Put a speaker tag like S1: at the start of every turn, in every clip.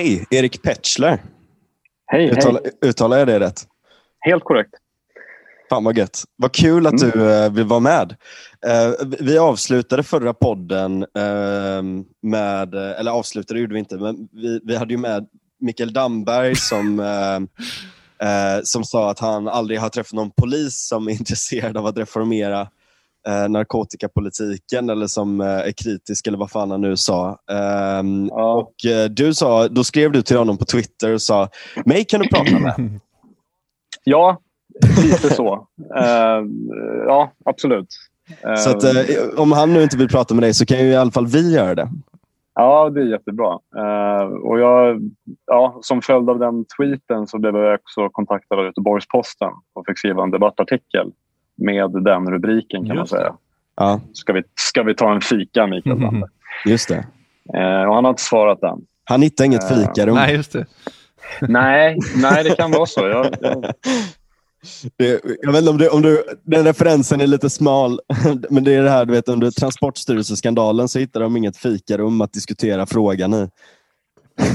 S1: Hej, Erik Petschler.
S2: Hej,
S1: Uttala,
S2: hej.
S1: Uttalar jag det rätt?
S2: Helt korrekt.
S1: Fan vad gött. Vad kul att
S2: Mm.
S1: du eh, vill vara med. Eh, vi avslutade förra podden eh, med, eh, eller avslutade gjorde vi inte, men vi, vi hade ju med Mikael Damberg som, eh, eh, som sa att han aldrig har träffat någon polis som är intresserad av att reformera eh, narkotikapolitiken eller som eh, är kritisk eller vad fan han nu sa. Ehm,
S2: Ja.
S1: och eh, du sa, då skrev du till honom på Twitter och sa, mig kan du prata med.
S2: Ja, lite så. Eh, ja, absolut.
S1: Så att, eh, om han nu inte vill prata med dig så kan ju i alla fall vi göra det.
S2: Ja, det är jättebra. Eh, och jag, ja, som följd av den tweeten så blev jag också kontaktad av Göteborgs-Posten och fick skriva en debattartikel med den rubriken kan
S3: Just
S2: man säga.
S1: Ja,
S2: Ska vi, ska vi ta en fika, Mikael
S3: Mhm.
S2: Damberg?
S1: just det.
S2: Eh, och han har inte svarat än.
S1: Han hittade inget
S2: Eh,
S1: fikarum.
S3: Nej, just det.
S2: nej, nej, det kan vara så. Jag, jag,
S1: Det, jag vet inte om, du, om du, den referensen är lite smal, men det är det här du vet under Transportstyrelseskandalen så hittade de inget fikarum att diskutera frågan i.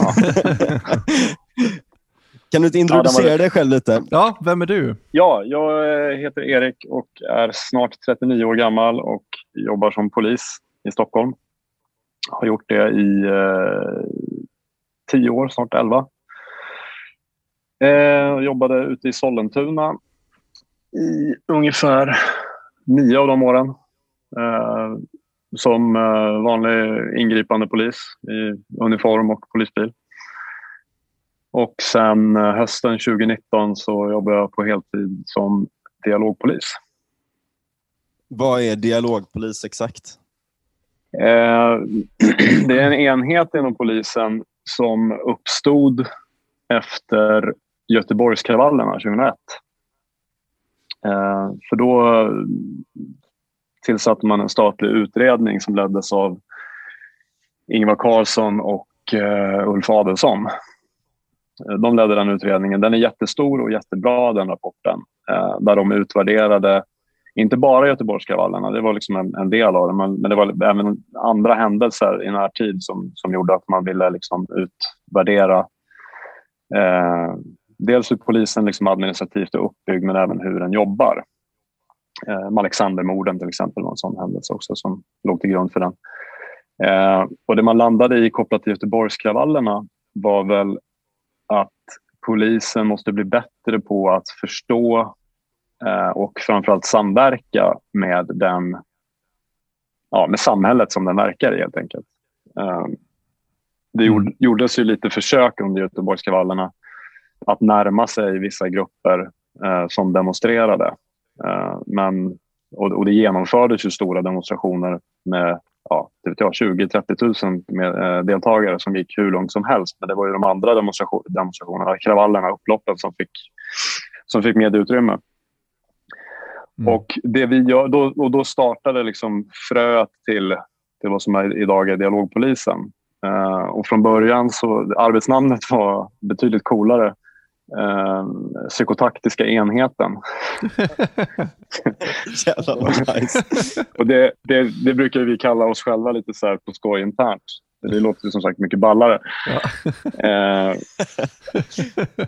S1: kan du inte introducera
S2: Ja,
S1: dig själv lite?
S3: Ja, vem är du?
S2: Ja, jag heter Erik och är snart 39 år gammal och jobbar som polis i Stockholm. Har gjort det i eh, 10 år, snart 11. Eh, jobbade ute i Sollentuna i ungefär nio av de åren. Eh, som eh, vanlig ingripande polis i uniform och polisbil. Och sen eh, hösten 2019 så jobbar jag på heltid som dialogpolis.
S1: Vad är dialogpolis exakt?
S2: Eh, det är en enhet inom polisen som uppstod efter Göteborgskravallerna 2001. Eh, för då tillsatte man en statlig utredning som leddes av Ingvar Carlsson och eh, Ulf Adelsohn. Eh, de ledde den utredningen. Den är jättestor och jättebra, den rapporten. Eh, där de utvärderade inte bara Göteborgskravallerna, det var liksom en, en del av det, men, men det var även andra händelser i närtid som, som gjorde att man ville liksom utvärdera eh, dels hur polisen liksom administrativt är uppbyggd men även hur den jobbar. Eh, Alexandermorden till exempel var en sån händelse också som låg till grund för den. Eh, och det man landade i kopplat till Göteborgskravallerna var väl polisen måste bli bättre på att förstå eh, och framförallt samverka med, den, ja, med samhället som den verkar i helt enkelt. Eh, det gjord, gjordes ju lite försök under Göteborgskravallerna att närma sig vissa grupper eh, som demonstrerade. Eh, men, och, och det genomfördes ju stora demonstrationer med ja, 20-30 000 med, eh, deltagare som gick hur långt som helst. Men det var ju de andra demonstration, demonstrationerna, kravallerna, upploppen som fick, som fick medieutrymme.
S3: Mm.
S2: Och, det vi gör, då, och då startade liksom fröet till, till vad som är, idag är dialogpolisen. Eh, och från början så arbetsnamnet var betydligt coolare. Eh, psykotaktiska enheten.
S1: Jävlar vad nice.
S2: Och det, det, det brukar vi kalla oss själva lite så här på skoj internt. Det låter som sagt mycket ballare.
S3: Ja.
S2: Eh,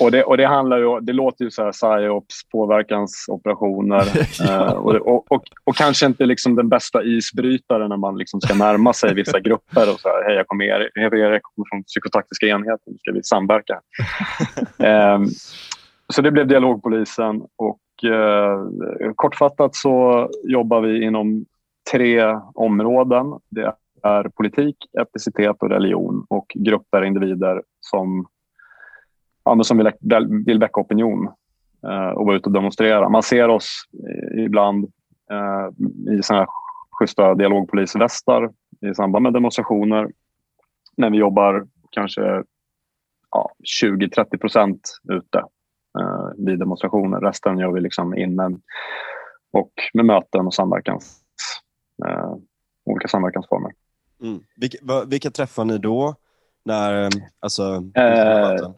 S2: och, det, och det handlar ju, det låter ju så här psyops, påverkansoperationer eh, och, och, och, och kanske inte liksom den bästa isbrytaren när man liksom ska närma sig vissa grupper och så här, hej jag kommer Erik, jag kommer från psykotaktiska enheten, ska vi samverka? eh, så det blev dialogpolisen och eh, kortfattat så jobbar vi inom tre områden. Det är politik, etnicitet och religion och grupper, individer som, ja, men som vill, vill väcka opinion eh, och vara ute och demonstrera. Man ser oss eh, ibland eh, i såna här schyssta dialogpolisvästar i samband med demonstrationer när vi jobbar kanske ja, 20-30 procent ute eh, vid demonstrationer. Resten gör vi liksom inne och med möten och samverkans, eh, olika samverkansformer.
S1: Mm. Vilka, vilka träffar ni då? När, alltså,
S2: Eh,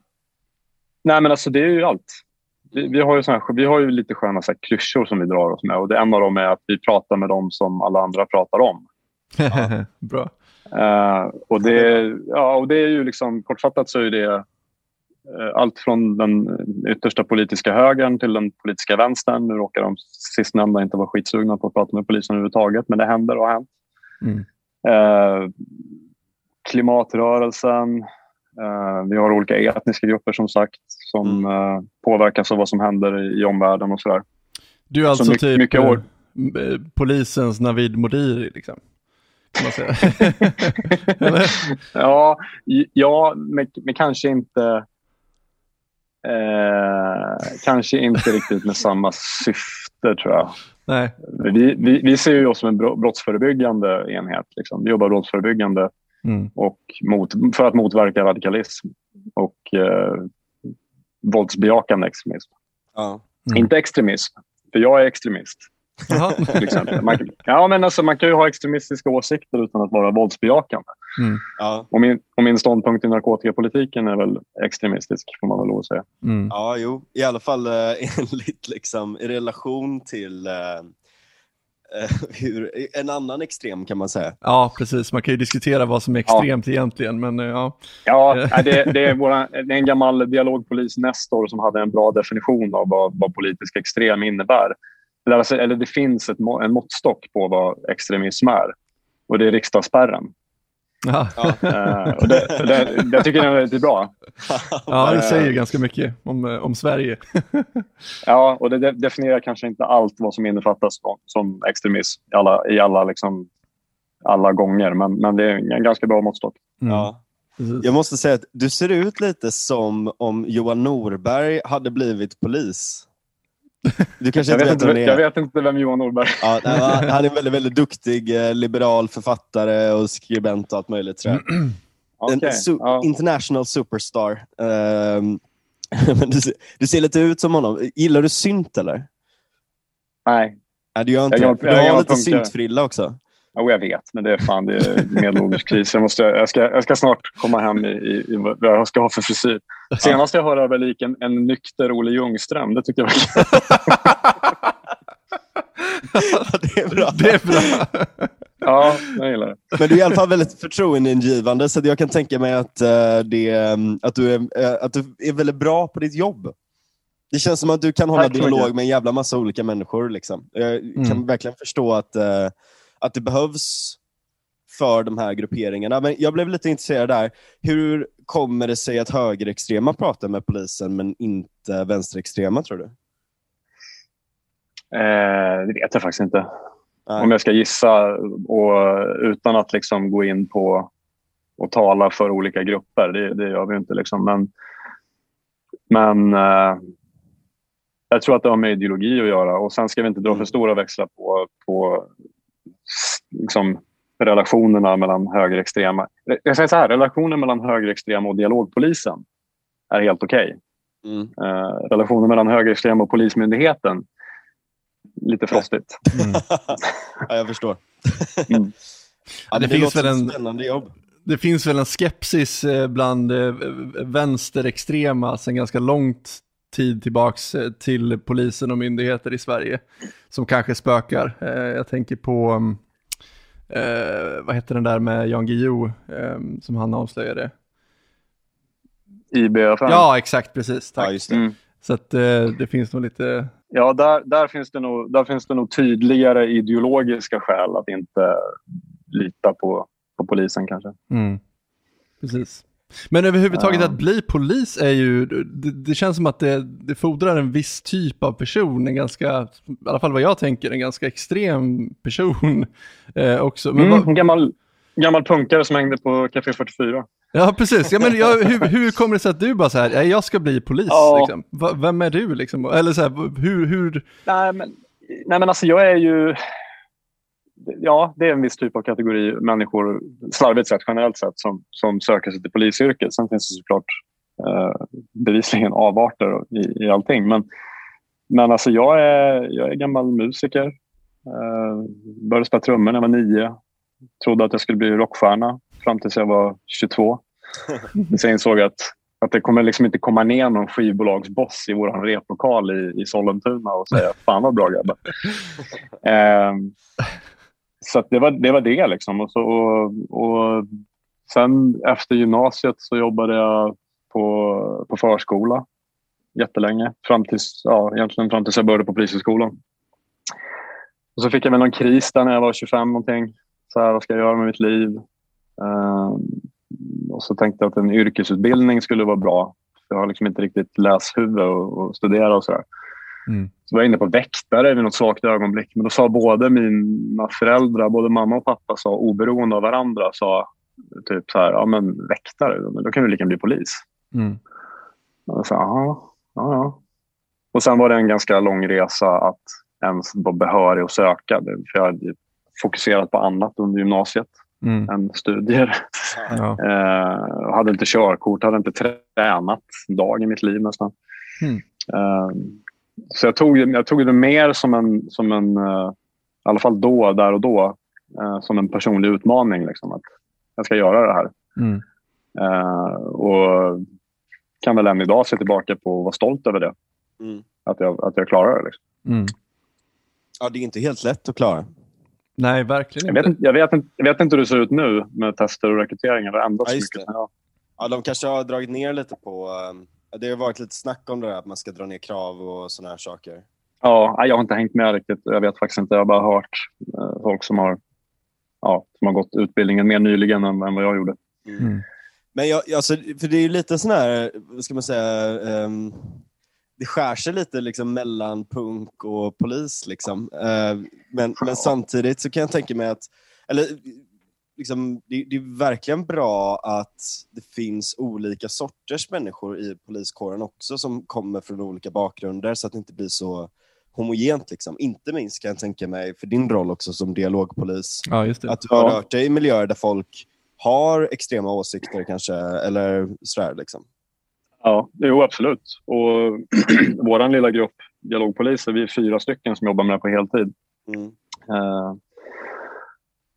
S2: Nej, men alltså det är ju allt. Vi, vi har, ju såna här, vi har ju lite sköna så här, klyschor som vi drar oss med och det, en av dem är att vi pratar med dem som alla andra pratar om.
S3: Bra.
S2: Uh, och, det, ja, och det är ju liksom, kortfattat så är det uh, allt från den yttersta politiska högern till den politiska vänstern. Nu råkar de sistnämnda inte vara skitsugna på att prata med polisen överhuvudtaget, men det händer och har hänt. Mm. Uh, klimatrörelsen. Vi har olika etniska grupper som sagt som mm. påverkas av vad som händer i, omvärlden och sådär.
S3: Du är alltså mycket, typ mycket år... polisens Navid Modiri liksom? kan man säga.
S2: ja, ja men, men kanske inte eh, kanske inte riktigt med samma syfte tror jag.
S3: Nej.
S2: Vi, vi, vi ser ju oss som en brottsförebyggande enhet. Liksom. Vi jobbar brottsförebyggande mm. och mot, för att motverka radikalism och eh, våldsbejakande extremism.
S1: Ja.
S2: Mm. Inte extremism, för jag är extremist. Till exempel. Man, ja, men alltså, man kan ju ha extremistiska åsikter utan att vara våldsbejakande.
S1: Mm. Ja.
S2: Och, min, och min ståndpunkt i narkotikapolitiken är väl extremistisk, får man väl lov att säga.
S1: Mm. Ja, jo. I alla fall eh, enligt liksom, i relation till eh, eh, hur, en annan extrem kan man säga.
S3: Ja, precis. Man kan ju diskutera vad som är extremt ja. egentligen. Men, eh, ja,
S2: ja det, det, är våra, det är en gammal dialogpolis, Nestor, som hade en bra definition av vad, vad politisk extrem innebär. Alltså, eller det finns ett, en måttstock på vad extremism är och det är riksdagsspärren.
S3: Ja.
S2: Uh, och det, det, det, tycker jag är väldigt bra.
S3: Ja, det säger uh, ganska mycket om, om Sverige.
S2: ja, och det definierar kanske inte allt vad som innefattas som extremism i alla, i alla, liksom, alla gånger, men, men det är en ganska bra måttstock.
S1: Mm. Ja. Jag måste säga att du ser ut lite som om Johan Norberg hade blivit polis.
S2: Du kanske jag, vet inte, jag vet inte vem Johan Norberg
S1: ja, nej, Han är en väldigt, väldigt duktig eh, liberal författare och skribent och allt möjligt. Tror jag. okay, en su ja. international superstar. Um, du, du, ser lite ut som honom. Gillar du synt eller?
S2: Nej.
S1: Nej, du gör inte jag, det. Du har lite syntfrilla också.
S2: Jo, jag vet, men det är fan det är medelålderskris. Jag, måste, jag, ska, jag ska snart komma hem i, i, i vad jag ska ha för frisyr. Senast jag hörde var lik en, en nykter Olle Ljungström. Det tyckte jag var
S1: Det är bra.
S3: Det är bra.
S2: Ja, jag gillar det.
S1: Men du är i alla fall väldigt förtroendeingivande, så jag kan tänka mig att, uh, det, um, att, du är, uh, att du är väldigt bra på ditt jobb. Det känns som att du kan hålla Tack dialog med en jävla massa olika människor. Liksom. Jag mm. kan verkligen förstå att uh, att det behövs för de här grupperingarna. Men jag blev lite intresserad där. Hur kommer det sig att högerextrema pratar med polisen men inte vänsterextrema, tror du?
S2: Eh, det vet jag faktiskt inte. Nej. Om jag ska gissa och utan att liksom gå in på och tala för olika grupper. Det, det gör vi inte. Liksom. Men, men eh, jag tror att det har med ideologi att göra. Och Sen ska vi inte dra för mm. stora växlar på, på liksom, relationerna mellan högerextrema... Jag säger så här, relationen mellan högerextrema och dialogpolisen är helt okej. Okay. Mm. Uh, relationen mellan högerextrema och Polismyndigheten, lite frostigt.
S1: Mm. ja, jag förstår.
S3: mm. ja, det, det finns väl en spännande jobb. Det finns väl en skepsis eh, bland eh, vänsterextrema sedan ganska långt tid tillbaks till polisen och myndigheter i Sverige som kanske spökar. Jag tänker på mm, eh, vad heter den där med Jan Guillou eh, som han avslöjade?
S2: IB-affären?
S3: Ja, exakt, precis. Tack.
S1: Ja, just det. Mm.
S3: Så att, eh, det finns nog lite...
S2: Ja, där, där, finns det nog, där finns det nog tydligare ideologiska skäl att inte lita på, på polisen kanske.
S3: Mm. Precis. Men överhuvudtaget ja. att bli polis är ju, det, det känns som att det, det, fordrar en viss typ av person, en ganska, i alla fall vad jag tänker, en ganska extrem person eh, också.
S2: Men mm, vad... gammal, gammal punkare som hängde på Café 44.
S3: Ja, precis. Ja, men jag, hur, hur kommer det sig att du bara så här, jag ska bli polis? Ja. Liksom. vem är du liksom? Eller så här, hur, hur...
S2: Nej, men, nej, men alltså jag är ju ja, det är en viss typ av kategori människor, slarvigt sett, generellt sett, som, som söker sig till polisyrket. Sen finns det såklart eh, bevisligen avarter i, i allting. Men, men alltså jag, är, jag är gammal musiker. Eh, började spela trummor när jag var nio. Trodde att jag skulle bli rockstjärna fram tills jag var 22. Sen insåg jag att, att det kommer liksom inte komma ner någon skivbolagsboss i vår replokal i, i Sollentuna och säga “Fan vad bra grabbar”. Eh, så det, var, det var det. Liksom. Och, så, och, och sen efter gymnasiet så jobbade jag på, på förskola jättelänge. Fram tills, ja, egentligen fram tills jag började på Polishögskolan. Och så fick jag väl någon kris där när jag var 25 någonting. Så här, vad ska jag göra med mitt liv? Uh, och så tänkte jag att en yrkesutbildning skulle vara bra. Jag har liksom inte riktigt läshuvud och, och studera och sådär. Mm. Så var jag inne på väktare vid något svagt ögonblick. Men då sa både mina föräldrar, både mamma och pappa, sa oberoende av varandra, sa typ så här, ja men väktare, då kan du lika bli polis. Mm. Jag sa, ja, ja. Och sen var det en ganska lång resa att ens vara behörig att söka. För jag hade fokuserat på annat under gymnasiet mm. än studier. Ja. uh, hade inte körkort, hade inte tränat en dag i mitt liv nästan. Mm. Uh, så jag tog, jag tog det mer som en, som en uh, i alla fall då, där och då, som en personlig utmaning. Liksom, att jag ska göra det här. Mm. och kan väl än idag se tillbaka på och vara stolt över det. Mm. Att, jag, att jag klarar det. Liksom. Mm.
S1: Ja, det är inte helt lätt att klara.
S3: Nej, verkligen
S2: jag vet, inte. Jag vet, inte, jag vet inte hur det ser ut nu med tester och rekryteringar. Det ändras ja, mycket.
S1: Ja. ja, de kanske har dragit ner lite på... Um, det har varit lite snack om det där, att man ska dra ner krav och såna här saker.
S2: Ja, jag har inte hängt med riktigt. Jag vet faktiskt inte. Jag har bara hört uh, folk som har, ja, som har gått utbildningen mer nyligen än, än vad jag gjorde. Mm. mm.
S1: Men jag, alltså, för det är ju lite sån här, vad ska man säga, um, det skär sig lite liksom mellan punk och polis. Liksom. Uh, men, men samtidigt så kan jag tänka mig att, eller liksom, det, det, är verkligen bra att det finns olika sorters människor i poliskåren också som kommer från olika bakgrunder så att det inte blir så homogent. Liksom. Inte minst kan jag tänka mig för din roll också som dialogpolis.
S3: Ja,
S1: att du har rört dig i miljöer där folk har extrema åsikter kanske, eller sådär liksom.
S2: Ja, jo absolut. Och vår lilla grupp dialogpoliser, vi är fyra stycken som jobbar med det på heltid. Mm. Uh,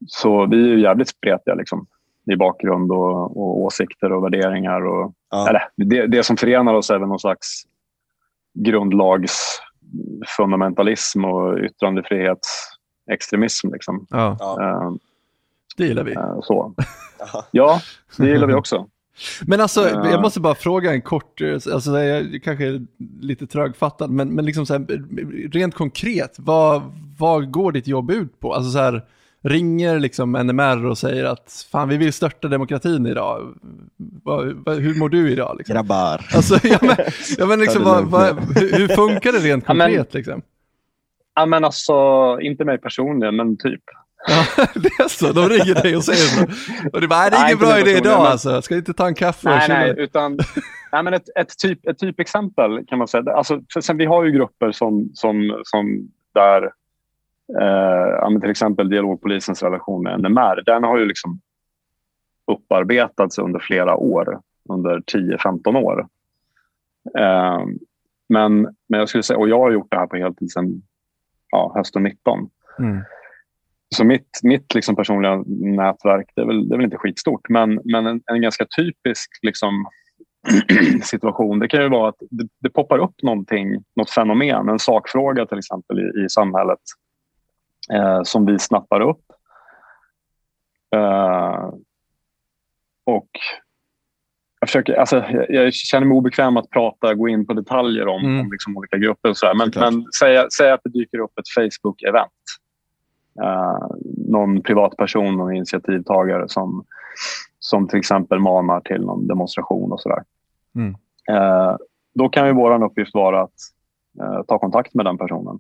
S2: så vi är jävligt spretiga liksom, i bakgrund och, och åsikter och värderingar. Och, ja. eller, det, det som förenar oss är väl någon slags grundlagsfundamentalism och yttrandefrihetsextremism. Liksom.
S3: Ja. Uh, det gillar vi. Uh,
S2: så. ja, det gillar vi också.
S3: Men alltså, jag måste bara fråga en kort, alltså jag kanske är lite trögfattad, men, men liksom så här, rent konkret, vad, vad går ditt jobb ut på? Alltså så här, ringer liksom NMR och säger att fan vi vill störta demokratin idag. Va, va, hur mår du idag? Liksom?
S1: Grabbar.
S3: Alltså, ja, men, ja, men liksom, va, va, hur, funkar det rent konkret? Ja, men, liksom?
S2: ja, men alltså, inte mig personligen, men typ.
S3: Ja, det är så. De ringer dig och säger så. Och du bara, det är ingen bra idé idag men... alltså. Ska inte ta en kaffe
S2: nej, nej, utan nej, men ett, ett, typ, ett typexempel kan man säga. Alltså, sen, vi har ju grupper som, som, som där eh, till exempel dialogpolisens relation med NMR. Den har ju liksom upparbetats under flera år, under 10-15 år. Eh, men, men jag skulle säga, och jag har gjort det här på heltid sedan ja, hösten 19. Mm. Så mitt, mitt liksom personliga nätverk, det är, väl, det är väl inte skitstort, men, men en, en ganska typisk liksom, situation, det kan ju vara att det, det, poppar upp någonting, något fenomen, en sakfråga till exempel i, i samhället eh, som vi snappar upp. Eh, och jag, försöker, alltså, jag, jag, känner mig obekväm att prata, gå in på detaljer om, mm. om liksom olika grupper. Och så Men, men säg, säg att det dyker upp ett Facebook-event eh, någon privatperson, någon initiativtagare som, som till exempel manar till någon demonstration och sådär. Mm. Eh, då kan ju vår uppgift vara att eh, ta kontakt med den personen.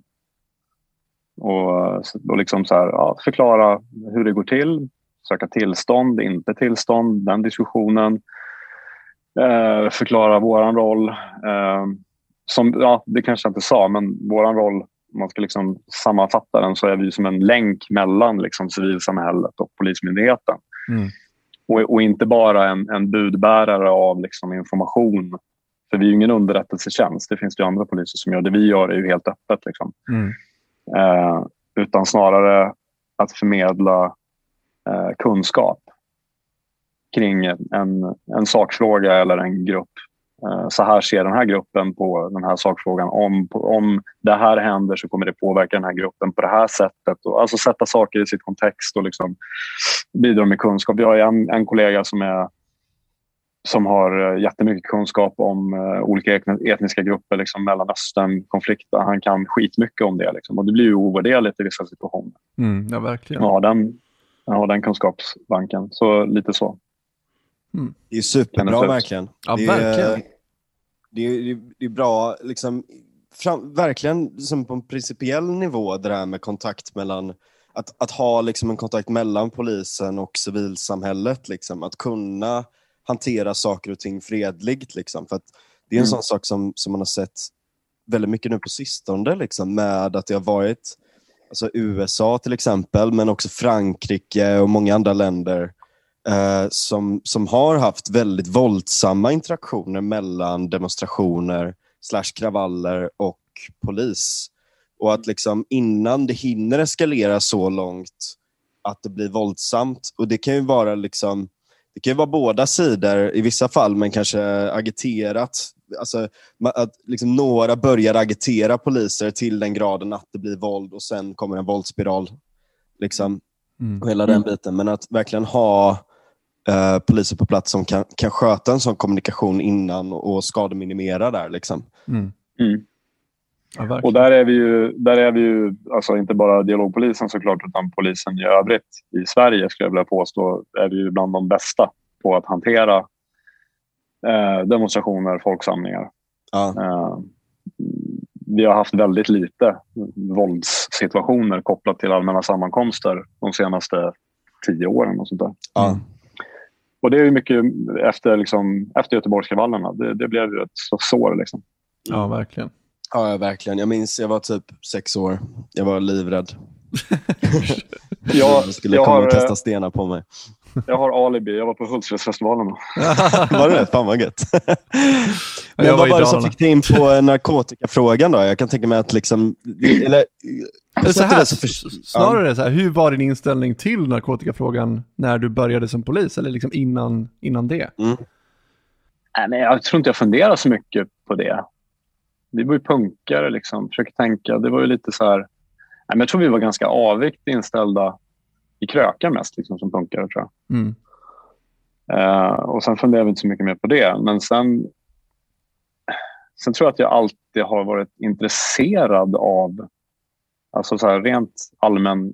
S2: Och, och liksom så här, ja, förklara hur det går till, söka tillstånd, inte tillstånd, den diskussionen. Eh, förklara vår roll. Eh, som, ja, det kanske jag inte sa, men vår roll om man ska liksom sammanfatta den så är vi som en länk mellan liksom civilsamhället och Polismyndigheten. Mm. Och, och, inte bara en, en budbärare av liksom information. För vi är ju ingen underrättelsetjänst. Det finns ju andra poliser som gör det. Vi gör är ju helt öppet. Liksom. Mm. Eh, utan snarare att förmedla eh, kunskap kring en, en sakfråga eller en grupp Eh, så här ser den här gruppen på den här sakfrågan. Om, om det här händer så kommer det påverka den här gruppen på det här sättet. Och alltså sätta saker i sitt kontext och liksom bidra med kunskap. Jag har en, en kollega som, är, som har eh, jättemycket kunskap om uh, olika etniska grupper, liksom Mellanöstern-konflikter. Han kan skitmycket om det. Liksom. Och det blir ju ovärderligt i vissa situationer.
S3: Mm, ja, verkligen.
S2: Ja, den, ja, den kunskapsbanken. Så lite så.
S1: Mm. Det är superbra verkligen.
S3: Ja, det är, verkligen.
S1: Det är, det är bra, liksom, fram, verkligen som på en principiell nivå, det där med kontakt mellan att, att ha liksom en kontakt mellan polisen och civilsamhället. Liksom, att kunna hantera saker och ting fredligt. Liksom, för det är en mm. sån sak som, som man har sett väldigt mycket nu på sistone, liksom, med att det har varit alltså USA till exempel, men också Frankrike och många andra länder eh, som, som har haft väldigt våldsamma interaktioner mellan demonstrationer slash kravaller och polis. Och att liksom innan det hinner eskalera så långt att det blir våldsamt, och det kan ju vara liksom det kan vara båda sidor i vissa fall, men kanske agiterat. Alltså, att liksom några börjar agitera poliser till den graden att det blir våld och sen kommer en våldsspiral. Liksom, mm. och hela den biten. Men att verkligen ha eh, poliser på plats som kan, kan sköta en sån kommunikation innan och skademinimera där. Liksom.
S2: Mm. Mm. Ja, och där är vi ju, där är vi ju alltså inte bara dialogpolisen såklart, utan polisen i övrigt i Sverige skulle jag vilja påstå, är vi ju bland de bästa på att hantera eh, demonstrationer, folksamlingar. Ja. Eh, vi har haft väldigt lite våldssituationer kopplat till allmänna sammankomster de senaste tio åren. Och sånt där. Ja. Och det är mycket efter, liksom, efter Göteborgskravallerna. Det, det blev ju ett sår. Liksom.
S3: Ja, verkligen.
S1: Ja, verkligen. Jag minns, jag var typ sex år. Jag var livrädd.
S2: jag,
S1: skulle jag komma har, och kasta stenar på mig.
S2: Jag har alibi. Jag var på Hultsfredsfestivalen.
S1: var det Fan vad gött. Men vad var det som fick dig in på narkotikafrågan då? Jag kan tänka mig att liksom... Eller,
S3: så här, för, snarare så här, hur var din inställning till narkotikafrågan när du började som polis? Eller liksom innan, innan det? Mm.
S2: Nej, jag tror inte jag funderade så mycket på det. Vi var ju punkare, liksom. försöker tänka. Det var ju lite så här... Nej, men jag tror vi var ganska avvikt inställda i krökar mest liksom, som punkare, tror jag. Mm. Uh, och sen funderade vi inte så mycket mer på det. Men sen, sen tror jag att jag alltid har varit intresserad av, alltså så här, rent allmän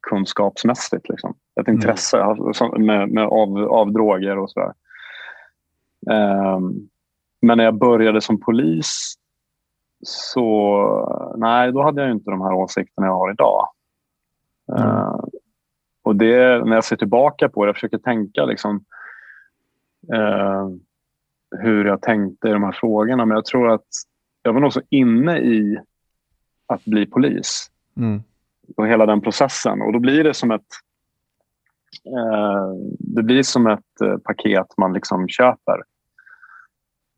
S2: kunskapsmässigt. Liksom. Ett mm. intresse mm. med, med av, av droger och sådär. Um, men när jag började som polis så nej, då hade jag inte de här åsikterna jag har idag. Mm. Uh, och det, när jag ser tillbaka på det, jag försöker tänka liksom, uh, hur jag tänkte i de här frågorna. Men jag tror att jag var nog så inne i att bli polis. Mm. Och hela den processen. Och då blir det som ett uh, det blir som ett paket man liksom köper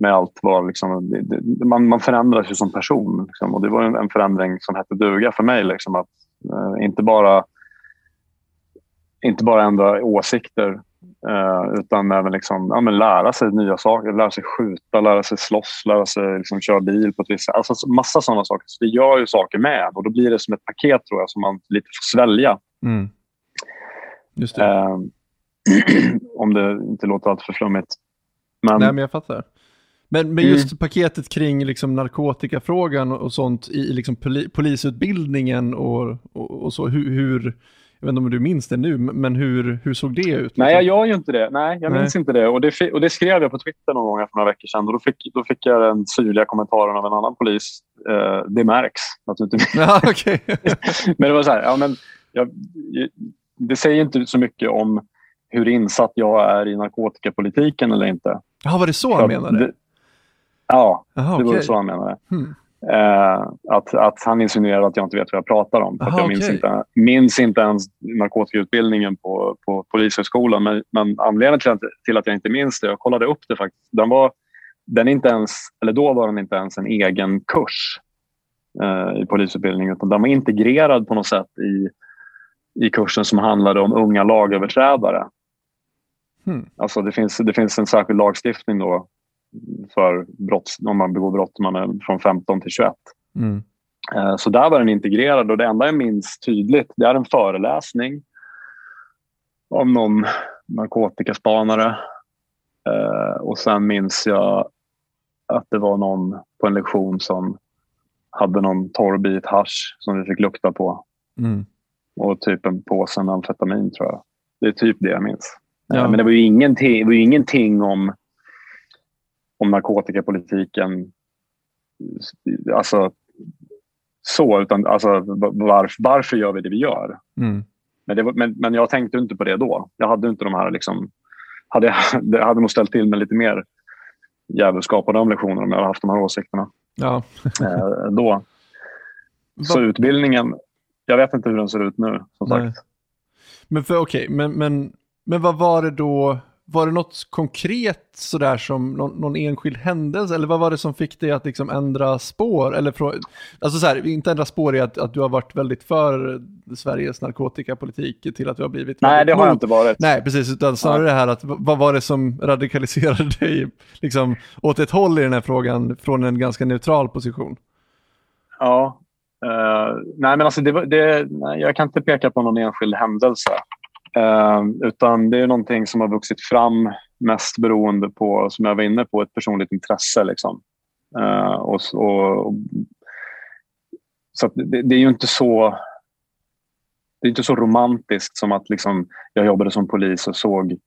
S2: med allt vad liksom, det, man, man förändras ju som person. Liksom, och det var en, en, förändring som hette duga för mig. Liksom, att eh, inte bara inte bara ändra åsikter eh, utan även liksom, ja, lära sig nya saker. Lära sig skjuta, lära sig slåss, lära sig liksom, köra bil på ett visst sätt. Alltså, massa sådana saker. Så det gör ju saker med och då blir det som ett paket tror jag som man lite får svälja. Mm.
S3: Just det. Eh,
S2: om det inte låter allt för flummigt.
S3: Men, Nej, men jag fattar. Men, men just mm. paketet kring liksom narkotikafrågan och sånt i liksom poli, polisutbildningen och, och, och så, hur, hur, jag vet inte om du minns det nu, men hur, hur såg det ut?
S2: Nej, jag gör ju inte det. Nej, jag minns inte det. Och, det. och det skrev jag på Twitter någon gång för några veckor sedan. Och då, fick, då fick jag den syrliga kommentaren av en annan polis. Eh, det märks naturligtvis.
S3: Ja, okay.
S2: men det var så här, ja, men jag, det säger inte så mycket om hur insatt jag är i narkotikapolitiken eller inte.
S3: Ja, var det så han menade?
S2: Ja, Aha, det var okay. så han menade. Hmm. Eh, att, att han insinuerade att jag inte vet vad jag pratar om. Aha, jag minns, okay. inte, minns inte ens narkotikautbildningen på, på Polishögskolan. Men, men anledningen till att, till att jag inte minns det, jag kollade upp det faktiskt. Den var, den inte ens, eller då var den inte ens en egen kurs eh, i polisutbildningen. Utan den var integrerad på något sätt i, i kursen som handlade om unga lagöverträdare. Hmm. Alltså det, finns, det finns en särskild lagstiftning då för brott, om man begår brott man är från 15 till 21. Mm. Eh, så där var den integrerad och det enda jag minns tydligt det är en föreläsning om någon narkotikaspanare. Eh, och sen minns jag att det var någon på en lektion som hade någon torr bit hash som vi fick lukta på. Mm. Och typ en påse med amfetamin tror jag. Det är typ det jag minns. Ja. Men det var ju ingenting, det var ju ingenting om, om narkotikapolitiken. Alltså så, utan alltså, varf, varför gör vi det vi gör? Mm. Men, det men, men jag tänkte inte på det då. Jag hade inte de här... Liksom, hade jag, det hade nog ställt till med lite mer djävulskap på de lektionerna om jag hade haft de här åsikterna. Ja. eh, då. Så utbildningen, jag vet inte hur den ser ut nu. som sagt.
S3: Men, för, okay, men, men, men vad var det då var det något konkret sådär som någon, någon, enskild händelse eller vad var det som fick dig att liksom ändra spår? Eller från, alltså så här, inte ändra spår i att, att du har varit väldigt för Sveriges narkotikapolitik till att du har blivit
S2: Nej, det har jag inte varit.
S3: Nej, precis, utan snarare det här att vad var det som radikaliserade dig liksom, åt ett håll i den här frågan från en ganska neutral position?
S2: Ja, uh, nej men alltså det, det, nej, jag kan inte peka på någon enskild händelse. Eh, utan det är någonting som har vuxit fram mest beroende på, som jag var inne på, ett personligt intresse. Liksom. Eh, och, och, och, så det, det, är ju inte så det är inte så romantiskt som att liksom, jag jobbade som polis och såg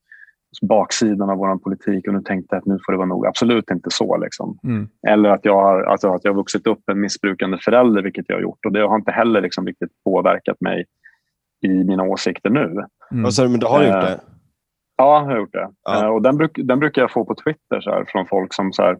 S2: baksidan av vår politik och nu tänkte jag att nu får det vara nog. Absolut inte så. Liksom. Mm. Eller att jag, har, alltså att jag har vuxit upp en missbrukande förälder, vilket jag har gjort. Och Det har inte heller liksom riktigt påverkat mig i mina åsikter nu.
S1: Mm. Alltså, men du har gjort det? Eh,
S2: ja, jag har gjort det. Ja. Eh, och den, bruk, den brukar jag få på Twitter så här, från folk som så här,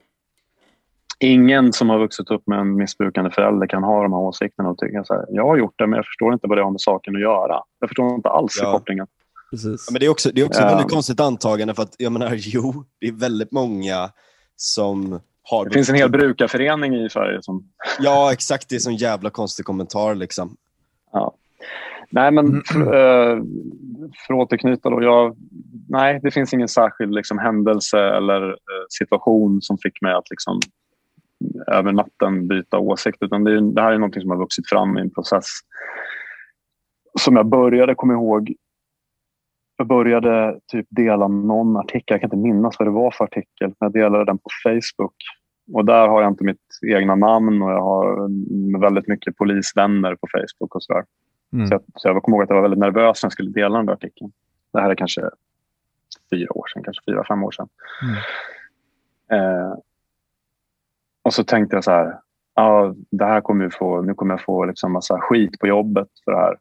S2: Ingen som har vuxit upp med en missbrukande förälder kan ha de här åsikterna och tycka så här, jag har gjort det men jag förstår inte vad det har med saken att göra. Jag förstår inte alls ja. kopplingen.
S1: Precis. Ja, men det är också, det är också ett väldigt konstigt antagande för att jag menar, jo, det är väldigt många som har...
S2: Det finns en hel brukarförening i Sverige som...
S1: Ja, exakt. Det är en jävla konstig kommentar liksom.
S2: Ja. Nej, men mm. för, eh, för att återknyta då. Jag, nej, det finns ingen särskild liksom, händelse eller eh, situation som fick mig att liksom, över natten byta åsikt. Utan det, det här är något som har vuxit fram i en process som jag började komma ihåg. Jag började typ dela någon artikel, jag kan inte minnas vad det var för artikel, jag delade den på Facebook. Och där har jag inte mitt egna namn och jag har väldigt mycket polisvänner på Facebook och sådär. Mm. Så, jag, så jag kommer ihåg att jag var väldigt nervös när jag skulle dela den där artikeln. Det här är kanske fyra år sedan, kanske fyra, fem år sedan. Mm. Eh, och så tänkte jag så här, ja, det här kommer få, nu kommer jag få liksom massa skit på jobbet för det här.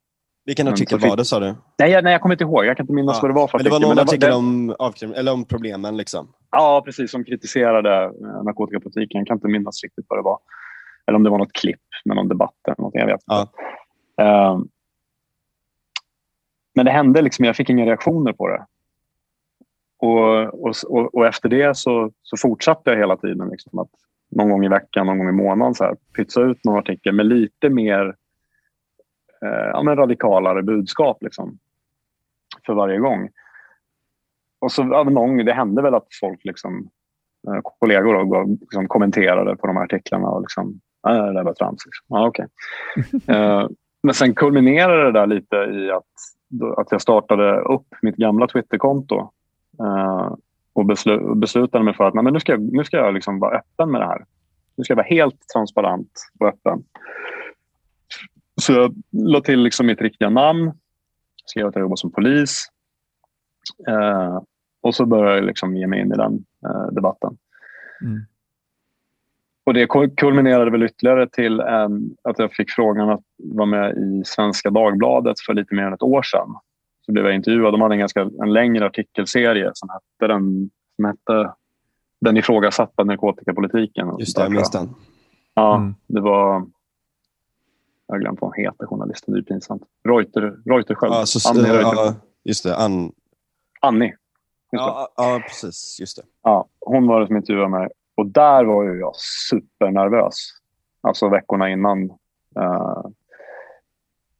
S1: Vilken artikel var det sa du?
S2: Nej, jag, nej, jag kommer inte ihåg. Jag kan inte minnas ja. vad det var för
S1: artikel. Men det var någon artikel om, eller om problemen? Liksom.
S2: Ja, precis. Som kritiserade eh, narkotikapolitiken. Jag kan inte minnas riktigt vad det var. Eller om det var något klipp med någon debatt eller någonting. Jag vet inte. Ja. Um, men det hände liksom, jag fick inga reaktioner på det. Och, och, och, efter det så, så, fortsatte jag hela tiden. Liksom, att någon gång i veckan, någon gång i månaden så här, pytsa ut någon artikel med lite mer eh, ja, men radikalare budskap liksom, för varje gång. Och så ja, någon, Det hände väl att folk, liksom, eh, kollegor, då, liksom, kommenterade på de här artiklarna. Och liksom, det där var trams. Liksom. Ja, okay. eh, men sen kulminerade det där lite i att att jag startade upp mitt gamla Twitterkonto eh, och beslu beslutade mig för att nej, men nu ska jag, nu ska jag liksom vara öppen med det här. Nu ska jag vara helt transparent och öppen. Så jag la till liksom mitt riktiga namn, skrev att jag jobbar som polis eh, och så började jag liksom ge mig in i den eh, debatten. Mm. Och Det kulminerade väl ytterligare till en, att jag fick frågan att vara med i Svenska Dagbladet för lite mer än ett år sedan. Så blev jag intervjuad. De hade en, ganska, en längre artikelserie som hette, den, som hette Den ifrågasatta narkotikapolitiken.
S1: Just det, jag minns den.
S2: Ja, mm. det var... Jag har glömt vad hon heter, journalisten. Det är pinsamt. Reuter, Reuterskiöld.
S1: Ja, så, Annie Ja, just det. An...
S2: Annie.
S1: Ja, ja, precis. Just det.
S2: Ja, hon var det som intervjuade mig. Och där var ju jag supernervös. Alltså veckorna innan. Uh,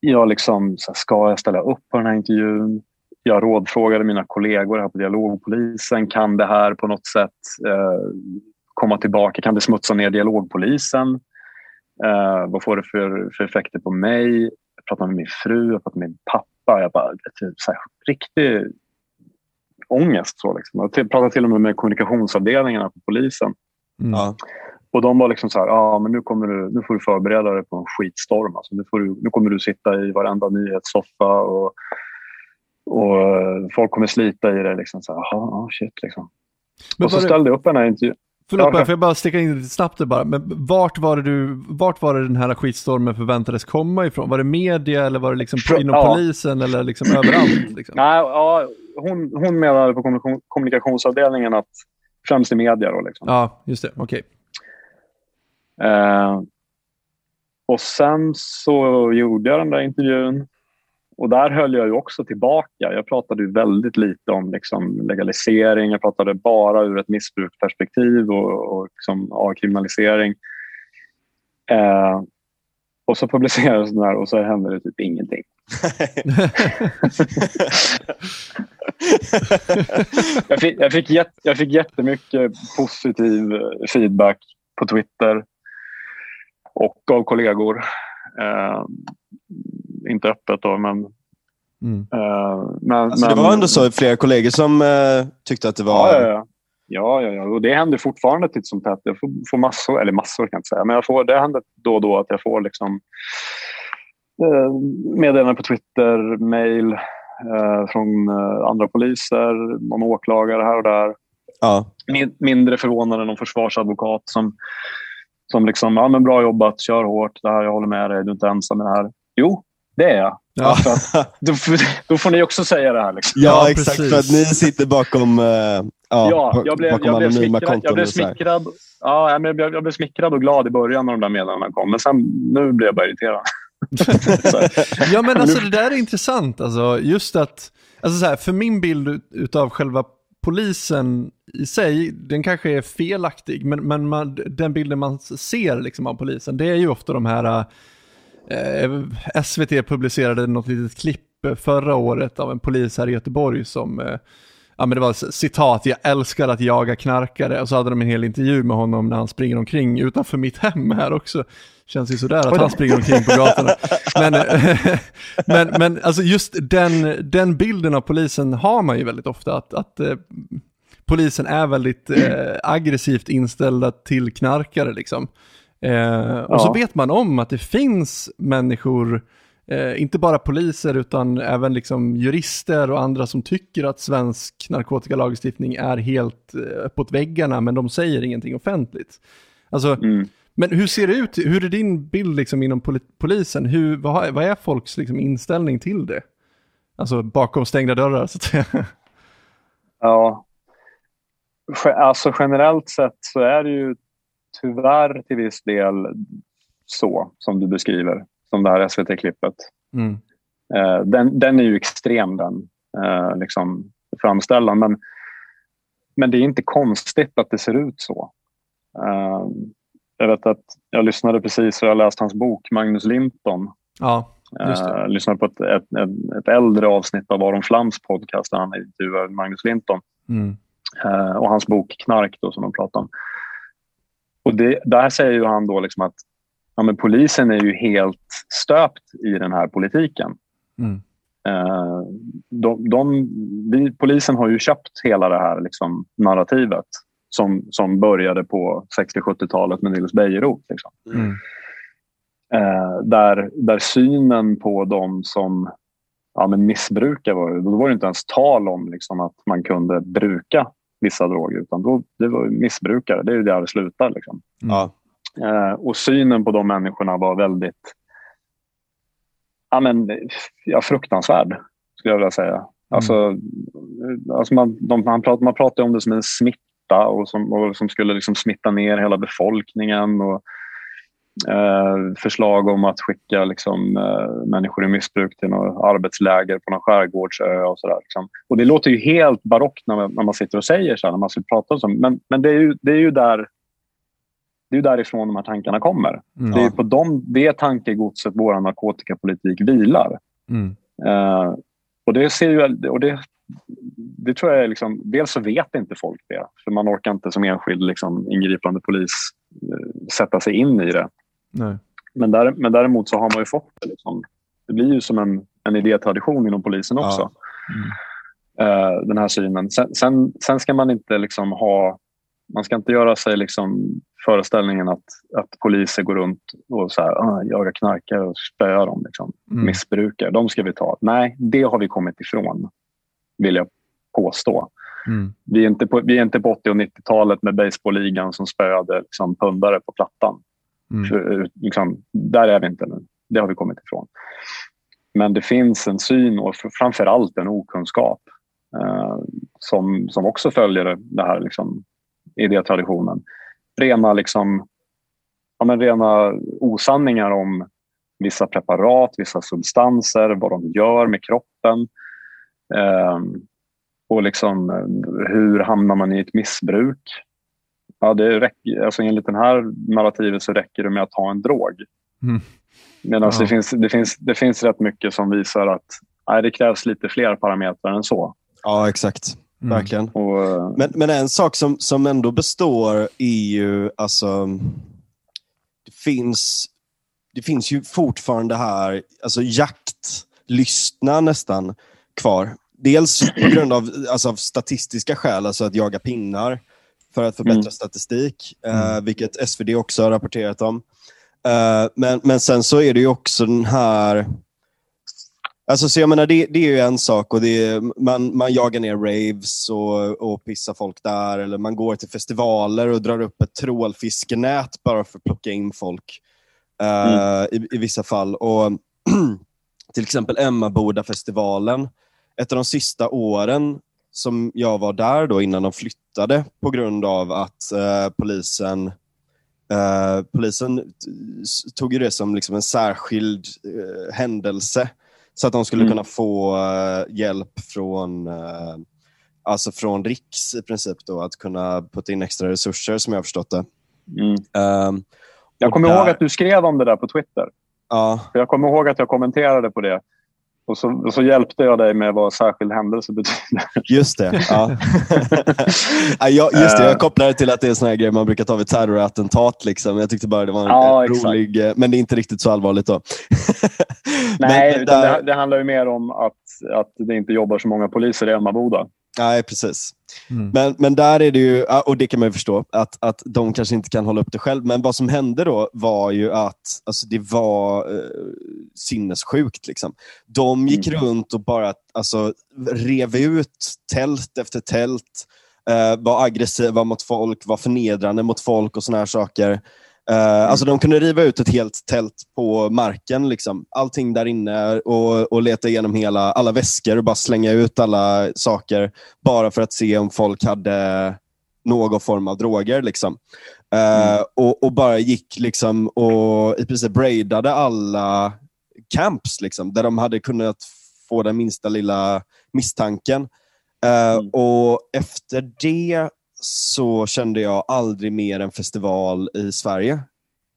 S2: jag liksom, så här, ska jag ställa upp på den här intervjun? Jag rådfrågade mina kollegor här på dialogpolisen. Kan det här på något sätt uh, komma tillbaka? Kan det smutsa ner dialogpolisen? Uh, vad får det för, för effekter på mig? Jag pratade med min fru, jag pratade med min pappa. Jag bara, typ, så här, riktig ångest. Så liksom. Jag pratade till och med med kommunikationsavdelningarna på polisen. Mm. Och de var liksom så här, ah, men nu, kommer du, nu får du förbereda dig på en skitstorm. Alltså, nu, får du, nu kommer du sitta i varenda nyhetssoffa och, och folk kommer slita i det. Liksom, så här, ah, shit, liksom. och så ställde jag upp den här intervjun.
S3: Förlåt, ja, får jag bara sticka in lite snabbt bara. Men vart var, det du, vart var det den här skitstormen förväntades komma ifrån? Var det media eller var det liksom inom ja. polisen eller liksom överallt? Liksom?
S2: Nej, ja, hon, hon menade på kommunikationsavdelningen att främst i media. Då, liksom.
S3: Ja, just det. Okej.
S2: Okay. Eh, och sen så gjorde jag den där intervjun och där höll jag ju också tillbaka. Jag pratade ju väldigt lite om liksom legalisering. Jag pratade bara ur ett missbruksperspektiv och, och liksom avkriminalisering. Eh, och så publicerades den här och så hände det typ ingenting. Jag, fick, jag, fick jätt, jag fick jättemycket positiv feedback på Twitter och av kollegor. Eh, inte öppet då, men...
S1: Mm. Uh, men, alltså, men, det var ändå så flera kollegor som uh, tyckte att det var...
S2: Ja, ja, ja. ja, ja, och det händer fortfarande titt som tätt. Jag får, får, massor, eller massor kan jag inte säga, men jag får, det händer då och då att jag får liksom meddelanden på Twitter, mail uh, från andra poliser, någon åklagare här och där. Ja. Min, mindre förvånande någon försvarsadvokat som, som liksom, ja men bra jobbat, kör hårt, det här, jag håller med dig, du är inte ensam med det här. Jo, det är jag. Ja. Alltså, då, då, får ni också säga det här. Liksom.
S1: Ja, ja exakt. För att ni sitter bakom, uh,
S2: ja, ja, jag blev, bakom jag blev smickrad, jag blev smickrad, ja, jag, blev, jag blev smickrad och glad i början när de där meddelandena kom. Men sen, nu blev jag bara irriterad.
S3: ja, men alltså det där är intressant. Alltså, just att, alltså så här, för min bild av själva polisen i sig, den kanske är felaktig, men, men man, den bilden man ser liksom av polisen, det är ju ofta de här Eh, SVT publicerade något litet klipp förra året av en polis här i Göteborg som, eh, ja men det var citat, jag älskar att jaga knarkare och så hade de en hel intervju med honom när han springer omkring utanför mitt hem här också. Känns ju sådär att han springer omkring på gatorna. Men, men, men alltså just den, den bilden av polisen har man ju väldigt ofta, att, att eh, polisen är väldigt eh, aggressivt inställda till knarkare liksom. Eh, och ja. så vet man om att det finns människor, eh, inte bara poliser utan även liksom jurister och andra som tycker att svensk narkotikalagstiftning är helt eh, uppåt väggarna men de säger ingenting offentligt. Alltså, mm. Men hur ser det ut? Hur är din bild liksom inom pol polisen? Hur, vad, vad, är folks liksom inställning till det? Alltså bakom stängda dörrar så att säga.
S2: Ja, alltså generellt sett så är det ju tyvärr till viss del så som du beskriver, som det här SVT-klippet. Mm. Eh, den, den är ju extrem den eh, liksom, framställan. Men, men det är inte konstigt att det ser ut så. Eh, jag vet att jag lyssnade precis och jag läste hans bok Magnus Linton.
S3: Ja,
S2: uh, lyssnade på ett, ett, ett, ett, äldre avsnitt av Aron Flams podcast där han intervjuar Magnus Linton. Mm. Uh, och hans bok Knark då, som de pratar om. Och det, där säger han då liksom att ja, men polisen är ju helt stöpt i den här politiken. Mm. Eh, de, de, vi, polisen har ju köpt hela det här liksom, narrativet som, som började på 60-70-talet med Nils Bejerot. Liksom. Mm. Eh, där, där synen på dem som ja, men missbrukar var, då var det inte ens tal om liksom, att man kunde bruka vissa droger utan då, det var missbrukare. Det är där det slutar. Liksom. Ja. Eh, och synen på de människorna var väldigt ja, men, ja, fruktansvärd, skulle jag vilja säga. Mm. Alltså, alltså man, de, man, pratar, man pratar om det som en smitta och som, och som skulle liksom smitta ner hela befolkningen. Och, eh, förslag om att skicka liksom, eh, människor i missbruk till något arbetsläger på någon skärgårdsö och sådär. Liksom. Och det låter ju helt barockt när man, när man sitter och säger så här, när man pratar om Men, men det är ju, det är ju där det är därifrån de här tankarna kommer. Mm. Det är på dem, det tankegodset vår narkotikapolitik vilar. Mm. Uh, och det, ser ju, och det det tror jag är liksom, dels så vet inte folk det, för man orkar inte som enskild liksom, ingripande polis eh, sätta sig in i det.
S3: Nej.
S2: Men, där, men däremot så har man ju fått det. Liksom. Det blir ju som en, en idétradition inom polisen också. Ja. Mm. Uh, den här synen. Sen, sen, sen, ska man inte liksom ha... Man ska inte göra sig liksom föreställningen att, att poliser går runt och så här, ah, jagar knarkare och spöar dem. Liksom. Mm. Missbrukare, de ska vi ta. Nej, det har vi kommit ifrån, vill jag påstå. Mm. Vi, är inte på, vi är inte på 80 och 90-talet med baseballligan som spöade liksom, pundare på Plattan. Mm. För, liksom, där är vi inte nu. Det har vi kommit ifrån. Men det finns en syn och framför allt en okunskap eh, som, som också följer det här liksom, idétraditionen. Rena, liksom, ja, men rena osanningar om vissa preparat, vissa substanser, vad de gör med kroppen. Eh, och liksom, hur hamnar man i ett missbruk? Ja, det räcker, alltså enligt det här narrativet så räcker det med att ha en drog. Mm. Medan ja. det, finns, det, finns, det finns rätt mycket som visar att nej, det krävs lite fler parametrar än så.
S1: Ja, exakt. Mm. Verkligen. Och, eh, men, men en sak som, som ändå består är ju, alltså, det finns, det finns ju fortfarande här, alltså jaktlystna nästan kvar. Dels på grund av, alltså, av statistiska skäl, alltså att jaga pinnar för att förbättra mm. statistik, uh, vilket SvD också har rapporterat om. Uh, men, men sen så är det ju också den här... Alltså, så jag menar, det, det är ju en sak och det är, man, man jagar ner raves och, och pissar folk där eller man går till festivaler och drar upp ett trålfiskenät bara för att plocka in folk uh, mm. i, i vissa fall. Och Till exempel Emmaboda-festivalen. Ett av de sista åren som jag var där då innan de flyttade på grund av att uh, polisen Uh, polisen tog ju det som liksom en särskild uh, händelse så att de skulle mm. kunna få uh, hjälp från, alltså från Riks i princip då, att kunna putta in extra resurser som jag har förstått det.
S2: Mm. Ehm, jag kommer där... ihåg att du skrev om det där på Twitter.
S1: Ja.
S2: Jag kommer ihåg att jag kommenterade på det. Och så, och så, hjälpte jag dig med vad särskild händelse betyder.
S1: Just det. Ja. ja, just det. Jag kopplade det till att det är en sån här grej man brukar ta vid terrorattentat. Liksom. Jag tyckte bara det var en ja, rolig... Exakt. Men det är inte riktigt så allvarligt då.
S2: Nej, men, där... det, det, handlar ju mer om att, att det inte jobbar så många poliser i Emmaboda.
S1: Nej, precis. Mm. Men, men där är det ju, och det kan man ju förstå, att, att de kanske inte kan hålla upp det själv. Men vad som hände då var ju att alltså, det var eh, sinnessjukt. Liksom. De gick mm. runt och bara alltså, rev ut tält efter tält, eh, var aggressiva mot folk, var förnedrande mot folk och såna här saker. Uh, mm. Alltså de kunde riva ut ett helt tält på marken. Liksom. Allting där inne och, och leta igenom hela, alla väskor och bara slänga ut alla saker bara för att se om folk hade någon form av droger. Liksom. Uh, mm. och, och, bara gick liksom och i princip braidade alla camps liksom, där de hade kunnat få den minsta lilla misstanken. Uh, mm. Och efter det så kände jag aldrig mer en festival i Sverige.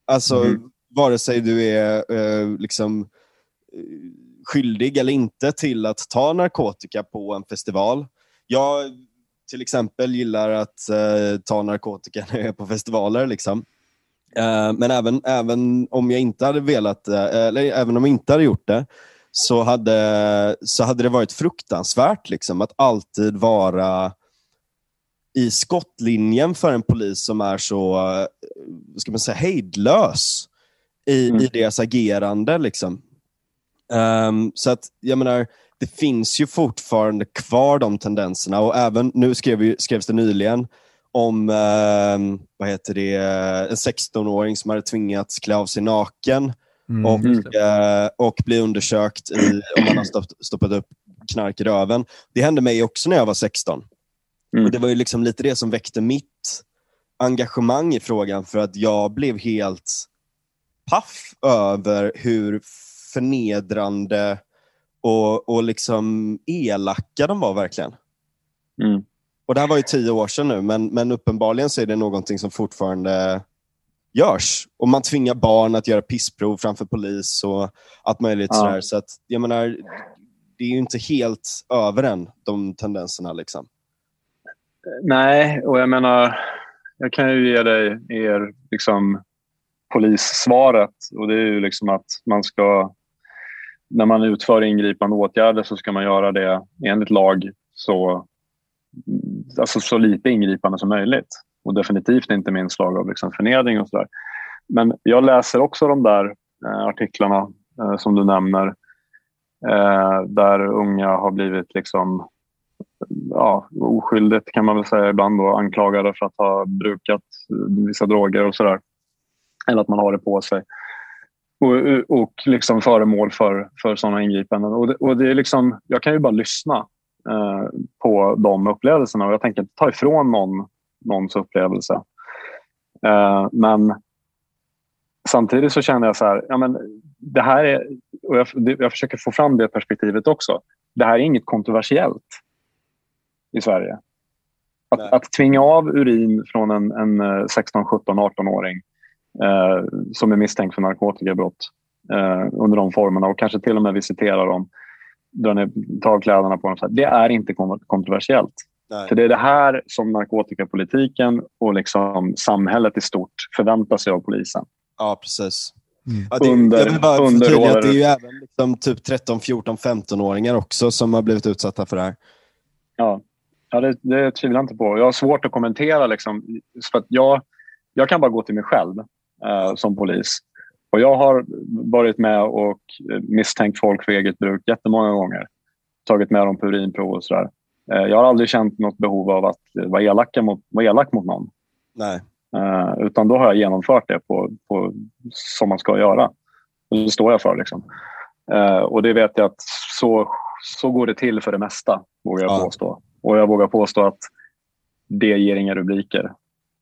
S1: Alltså, mm. vare sig du är eh, liksom eh, skyldig eller inte till att ta narkotika på en festival. Jag till exempel gillar att eh, ta narkotika när jag är på festivaler. Liksom. Eh, men även, även om jag inte hade velat, eh, eller även om jag inte hade gjort det, så hade, så hade det varit fruktansvärt liksom, att alltid vara i skottlinjen för en polis som är så eh, ska man säga, hejdlös i, mm. i deras agerande. Liksom. Um, så att, jag menar, det finns ju fortfarande kvar de tendenserna och även nu skrev, skrevs det nyligen om um, vad heter det, en 16-åring som hade tvingats klä av sig naken mm, och, uh, och bli undersökt i, om man har stoppat upp knark i röven. Det hände mig också när jag var 16. Mm. Och Det var ju liksom lite det som väckte mitt engagemang i frågan för att jag blev helt paff över hur förnedrande och, och liksom elaka de var verkligen.
S2: Mm.
S1: Och Det här var ju tio år sedan nu, men, men uppenbarligen så är det någonting som fortfarande görs. Och man tvingar barn att göra pissprov framför polis och allt möjligt. Ja. Sådär. Så att, jag menar, det är ju inte helt över än, de tendenserna. Liksom.
S2: Nej, och jag menar, jag kan ju ge dig er liksom, polissvaret. Och det är ju liksom att man ska, när man utför ingripande åtgärder så ska man göra det enligt lag så, alltså så lite ingripande som möjligt. Och definitivt inte med inslag av liksom förnedring och sådär. Men jag läser också de där eh, artiklarna eh, som du nämner eh, där unga har blivit liksom ja, oskyldigt kan man väl säga ibland då, anklagade för att ha brukat vissa droger och sådär. Eller att man har det på sig. Och, och liksom föremål för, för sådana ingripanden. Och det, och det är liksom, jag kan ju bara lyssna eh, på de upplevelserna och jag tänker inte ta ifrån någon någons upplevelse. Eh, men samtidigt så känner jag så här, ja, men det här är, och jag, jag försöker få fram det perspektivet också. Det här är inget kontroversiellt i Sverige. Att, att tvinga av urin från en, en 16, 17, 18-åring eh, som är misstänkt för narkotikabrott eh, under de formerna och kanske till och med visitera dem, dra ner, ta kläderna på dem. Det är inte kontroversiellt. Nej. För det är det här som narkotikapolitiken och liksom samhället i stort förväntar sig av polisen.
S1: Ja, precis. Mm. Ja, det, under, jag vill bara förtydliga att det är ju även liksom typ 13, 14, 15-åringar också som har blivit utsatta för det här.
S2: Ja, ja det, det tvivlar jag inte på. Jag har svårt att kommentera. Liksom, för jag, jag kan bara gå till mig själv eh, som polis. Och Jag har varit med och misstänkt folk för eget bruk jättemånga gånger. Tagit med dem på urinprov och sådär. Eh, jag har aldrig känt något behov av att vara, elaka mot, vara elak mot någon.
S1: Nej.
S2: Uh, utan då har jag genomfört det på, på, som man ska göra. Och det står jag för. Liksom. Uh, och det vet jag att så, så går det till för det mesta, vågar jag ja. påstå. Och jag vågar påstå att det ger inga rubriker.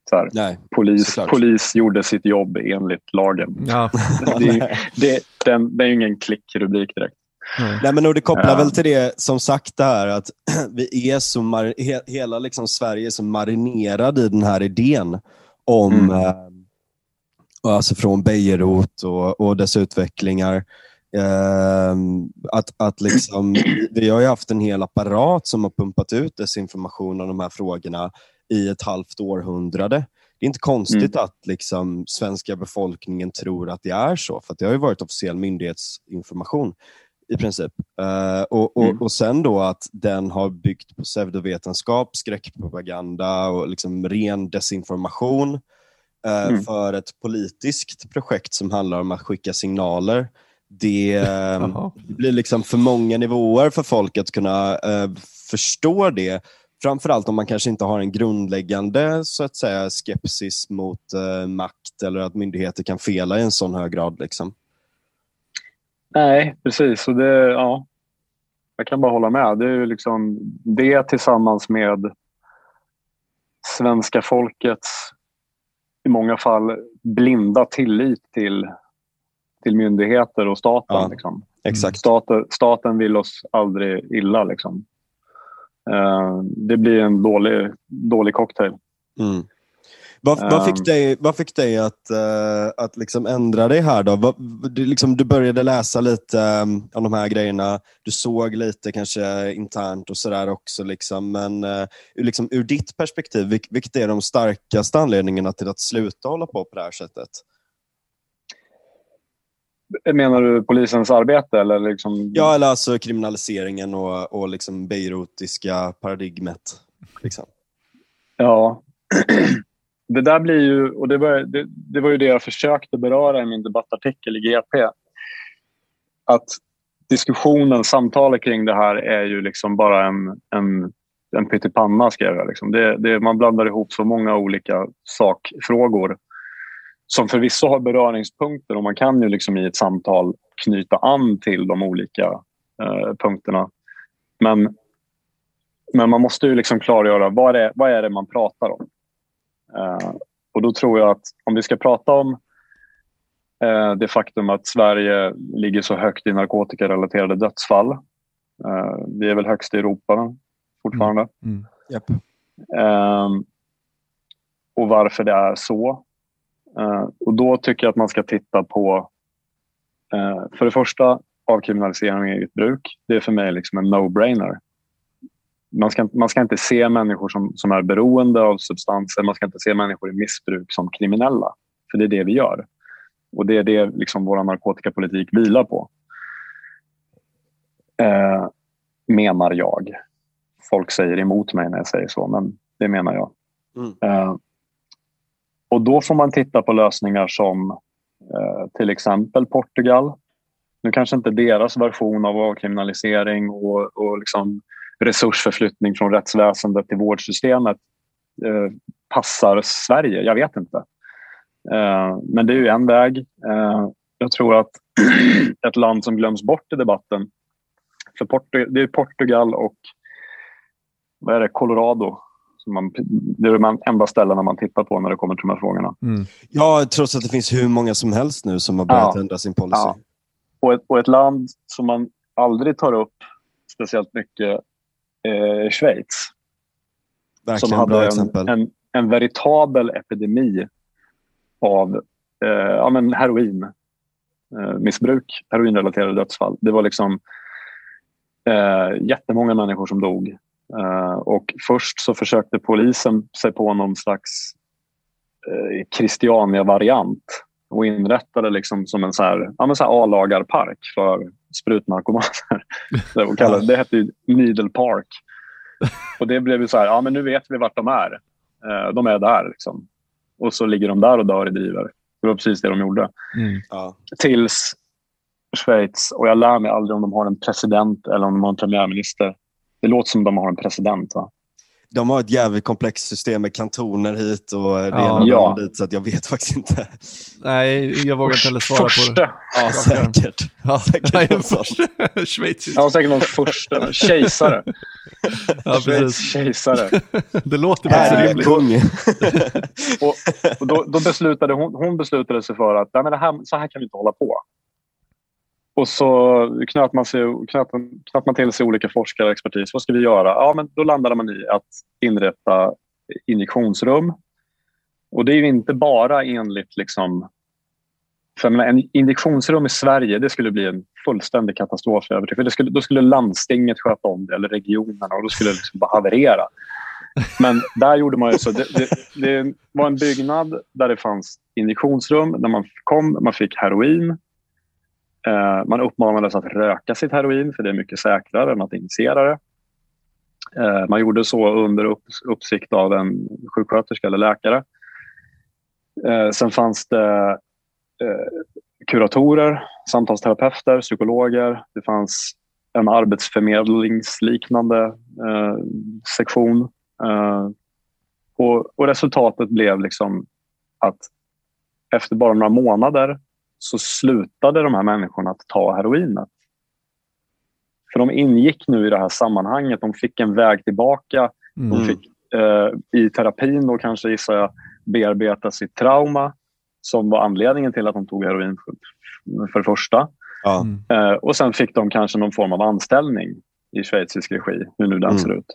S2: Så här,
S1: Nej,
S2: polis, polis gjorde sitt jobb enligt lagen.
S3: Ja.
S2: det, det, den, det är ingen klickrubrik direkt.
S1: Mm. Nej, men och det kopplar ja. väl till det som sagt det här att vi är så mar- he- hela liksom Sverige är så marinerad i den här idén om mm. eh, alltså från Bejerot och, och dess utvecklingar. Eh, att, att liksom, vi har ju haft en hel apparat som har pumpat ut desinformation om de här frågorna i ett halvt århundrade. Det är inte konstigt mm. att liksom, svenska befolkningen tror att det är så, för det har ju varit officiell myndighetsinformation i princip. Uh, och, och, mm. och sen då att den har byggt på pseudovetenskap, skräckpropaganda och liksom ren desinformation uh, mm. för ett politiskt projekt som handlar om att skicka signaler. Det, uh, blir liksom för många nivåer för folk att kunna förstå det. Framförallt om man kanske inte har en grundläggande så att säga, skepsis mot makt eller att myndigheter kan fela i en sån hög grad. Liksom.
S2: Nej, precis. Och det, ja, jag kan bara hålla med. Det är liksom det tillsammans med svenska folkets i många fall blinda tillit till, till myndigheter och staten. Ja, liksom.
S1: exakt.
S2: Staten, staten vill oss aldrig illa. Liksom. Uh, det blir en dålig, dålig cocktail.
S1: Mm. Vad, vad, fick ehm. dig, vad fick dig att, uh, att liksom ändra dig här? då? Du, liksom, du började läsa lite um, om de här grejerna. Du såg lite kanske internt och sådär också. Liksom. Men liksom, ur ditt perspektiv, vil, vilket är de starkaste anledningarna till att sluta hålla på på det här sättet?
S2: Menar du polisens arbete? Eller liksom...
S1: Ja, eller alltså kriminaliseringen och, och liksom beirotiska paradigmet. Liksom.
S2: Ja. det där blir ju, och det var, det, det var ju det jag försökte beröra i min debattartikel i GP. Att diskussionen, samtalet kring det här är ju liksom bara en, en, en pyttipanna skrev jag. Liksom. Det, det, man blandar ihop så många olika sakfrågor som förvisso har beröringspunkter och man kan ju liksom i ett samtal knyta an till de olika eh, punkterna. Men, men man måste ju liksom klargöra vad är, vad är det man pratar om. Uh, och då tror jag att om vi ska prata om uh, det faktum att Sverige ligger så högt i narkotikarelaterade dödsfall. Uh, vi är väl högst i Europa fortfarande. Mm. Mm.
S1: Yep.
S2: och varför det är så. Och då tycker jag att man ska titta på för det första avkriminalisering av eget bruk, det är för mig liksom en no-brainer. Man ska, man ska inte se människor som, som är beroende av substanser, man ska inte se människor i missbruk som kriminella. För det är det vi gör. Och det är det liksom vår narkotikapolitik vilar på. Eh, menar jag. Folk säger emot mig när jag säger så, men det menar jag. Mm. Eh, och då får man titta på lösningar som eh, till exempel Portugal. Nu kanske inte deras version av avkriminalisering och, och liksom resursförflyttning från rättsväsendet till vårdsystemet eh, passar Sverige. Jag vet inte. Eh, men det är ju en väg. Eh, jag tror att ett land som glöms bort i debatten, för Portu det är Portugal och vad är det, Colorado man, det är de enda ställena man tittar på när det kommer till de här frågorna.
S1: Mm. Ja, trots att det finns hur många som helst nu som har börjat ja. ändra sin policy. Ja.
S2: Och, ett, och ett land som man aldrig tar upp speciellt mycket är Schweiz.
S1: Verkligen som hade
S2: en, en, en, veritabel epidemi av eh, ja, men heroin eh, missbruk, heroinrelaterade dödsfall. Det var liksom eh, jättemånga människor som dog. Eh, och först så försökte polisen sig på någon slags eh, Christiania-variant och inrättade liksom som en så här, ja, men så här A-lagarpark för sprutnarkomaner. det, kallade, det hette Needle Park. Och det blev ju så här, ja men nu vet vi vart de är. Eh, de är där. Liksom. Och så ligger de där och dör i driver. Det var precis det de gjorde. Mm. Ja. Tills Schweiz, och jag lär mig aldrig om de har en president eller om de har en premiärminister. Det låter som de har en president. Va?
S1: De har ett jävligt komplext system med kantoner hit och det ja. ena ja. dit, så att jag vet faktiskt inte.
S3: Nej, jag vågar inte heller svara
S2: första.
S3: på det.
S1: Ja, säkert. Ja, säkert
S3: Nej, första. Schweizisk.
S2: Ja, säkert någon första. Kejsare.
S3: Ja,
S2: Schweiz kejsare.
S3: det låter bara
S1: rimligt. Kung.
S2: och, och då, då, beslutade hon, hon beslutade sig för att Nej, men det här, så här kan vi inte hålla på. Och så knöt man, sig, knöt, knöt man till sig olika forskare och expertis. Vad ska vi göra? Ja, men då landade man i att inrätta injektionsrum. Och det är ju inte bara enligt... Liksom, för en injektionsrum i Sverige det skulle bli en fullständig katastrof. För det skulle, då skulle landstinget sköta om det, eller regionerna, och då skulle det liksom bara haverera. Men där gjorde man ju så. Det, det, det, var en byggnad där det fanns injektionsrum. När man kom, man fick heroin. Eh, man uppmanades att röka sitt heroin för det är mycket säkrare än att injicera det. Eh, man gjorde så under upp, uppsikt av en sjuksköterska eller läkare. Eh, sen fanns det eh, kuratorer, samtalsterapeuter, psykologer. Det fanns en arbetsförmedlingsliknande eh, sektion. Eh, och, och, resultatet blev liksom att efter bara några månader så slutade de här människorna att ta heroinet. För de ingick nu i det här sammanhanget. De fick en väg tillbaka. Mm. De fick eh, i terapin då kanske gissar jag bearbeta sitt trauma som var anledningen till att de tog heroin för, för det första. Mm. Eh, och sen fick de kanske någon form av anställning i schweizisk regi, hur nu den mm. ser ut.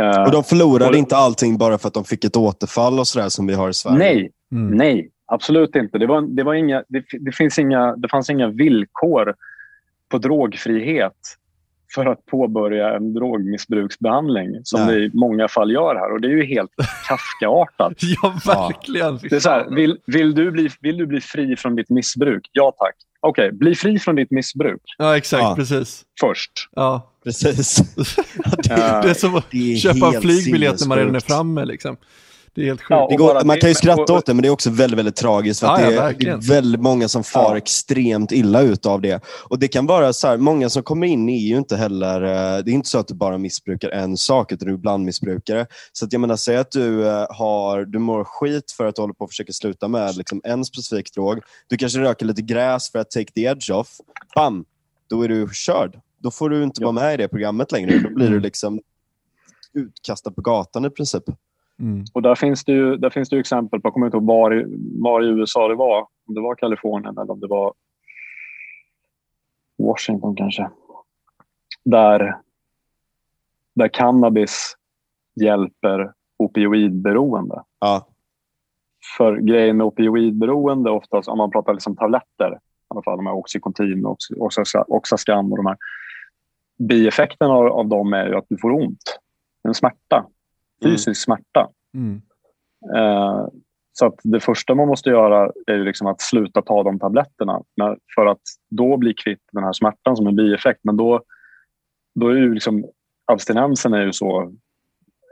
S1: Eh, och de förlorade och, inte allting bara för att de fick ett återfall och sådär som vi har i Sverige?
S2: Nej, mm. nej. Absolut inte. Det, var, det, var inga, det, det, finns inga, det fanns inga villkor på drogfrihet för att påbörja en drogmissbruksbehandling som Nej. det i många fall gör här. Och Det är ju helt Kafkaartat.
S3: ja, verkligen.
S2: Det är så här, vill, vill, du bli, vill du bli fri från ditt missbruk? Ja tack. Okej, okay, bli fri från ditt missbruk.
S3: Ja, exakt. Ja. Precis.
S2: Först.
S3: Ja.
S1: Precis.
S3: det, det, är som att köpa en flygbiljett när man redan är framme. Liksom. Det är helt sjukt.
S1: Ja, går, man kan ju skratta åt det, men det är också väldigt, väldigt tragiskt. För ja, det, är, det, är, väldigt många som far ja. extremt illa ut av det. Och Det kan vara så här, många som kommer in är ju inte heller, eh, det är inte så att du bara missbrukar en sak, utan du är blandmissbrukare. Så att jag menar, säg att du, eh, har, du mår skit för att du håller på att försöka sluta med liksom en specifik drog. Du kanske röker lite gräs för att take the edge off. Bam! Då är du körd. Då får du inte vara med i det programmet längre. Då blir du mm. liksom utkastad på gatan i princip.
S2: Mm. Och där finns, det ju, där finns det exempel på, jag kommer inte ihåg var, var i USA det var, om det var Kalifornien eller om det var Washington kanske. Där, där cannabis hjälper opioidberoende.
S1: Ja.
S2: För grejen med opioidberoende oftast, om man pratar liksom tabletter, alla fall de här Oxycontin, Oxascan och de här. Bieffekten av, av dem är ju att du får ont. En smärta. Fysisk mm. smärta. Mm. Eh, så att det första man måste göra är ju liksom att sluta ta de tabletterna för att då bli kvitt den här smärtan som en bieffekt. Men då, då är ju liksom, abstinensen är ju så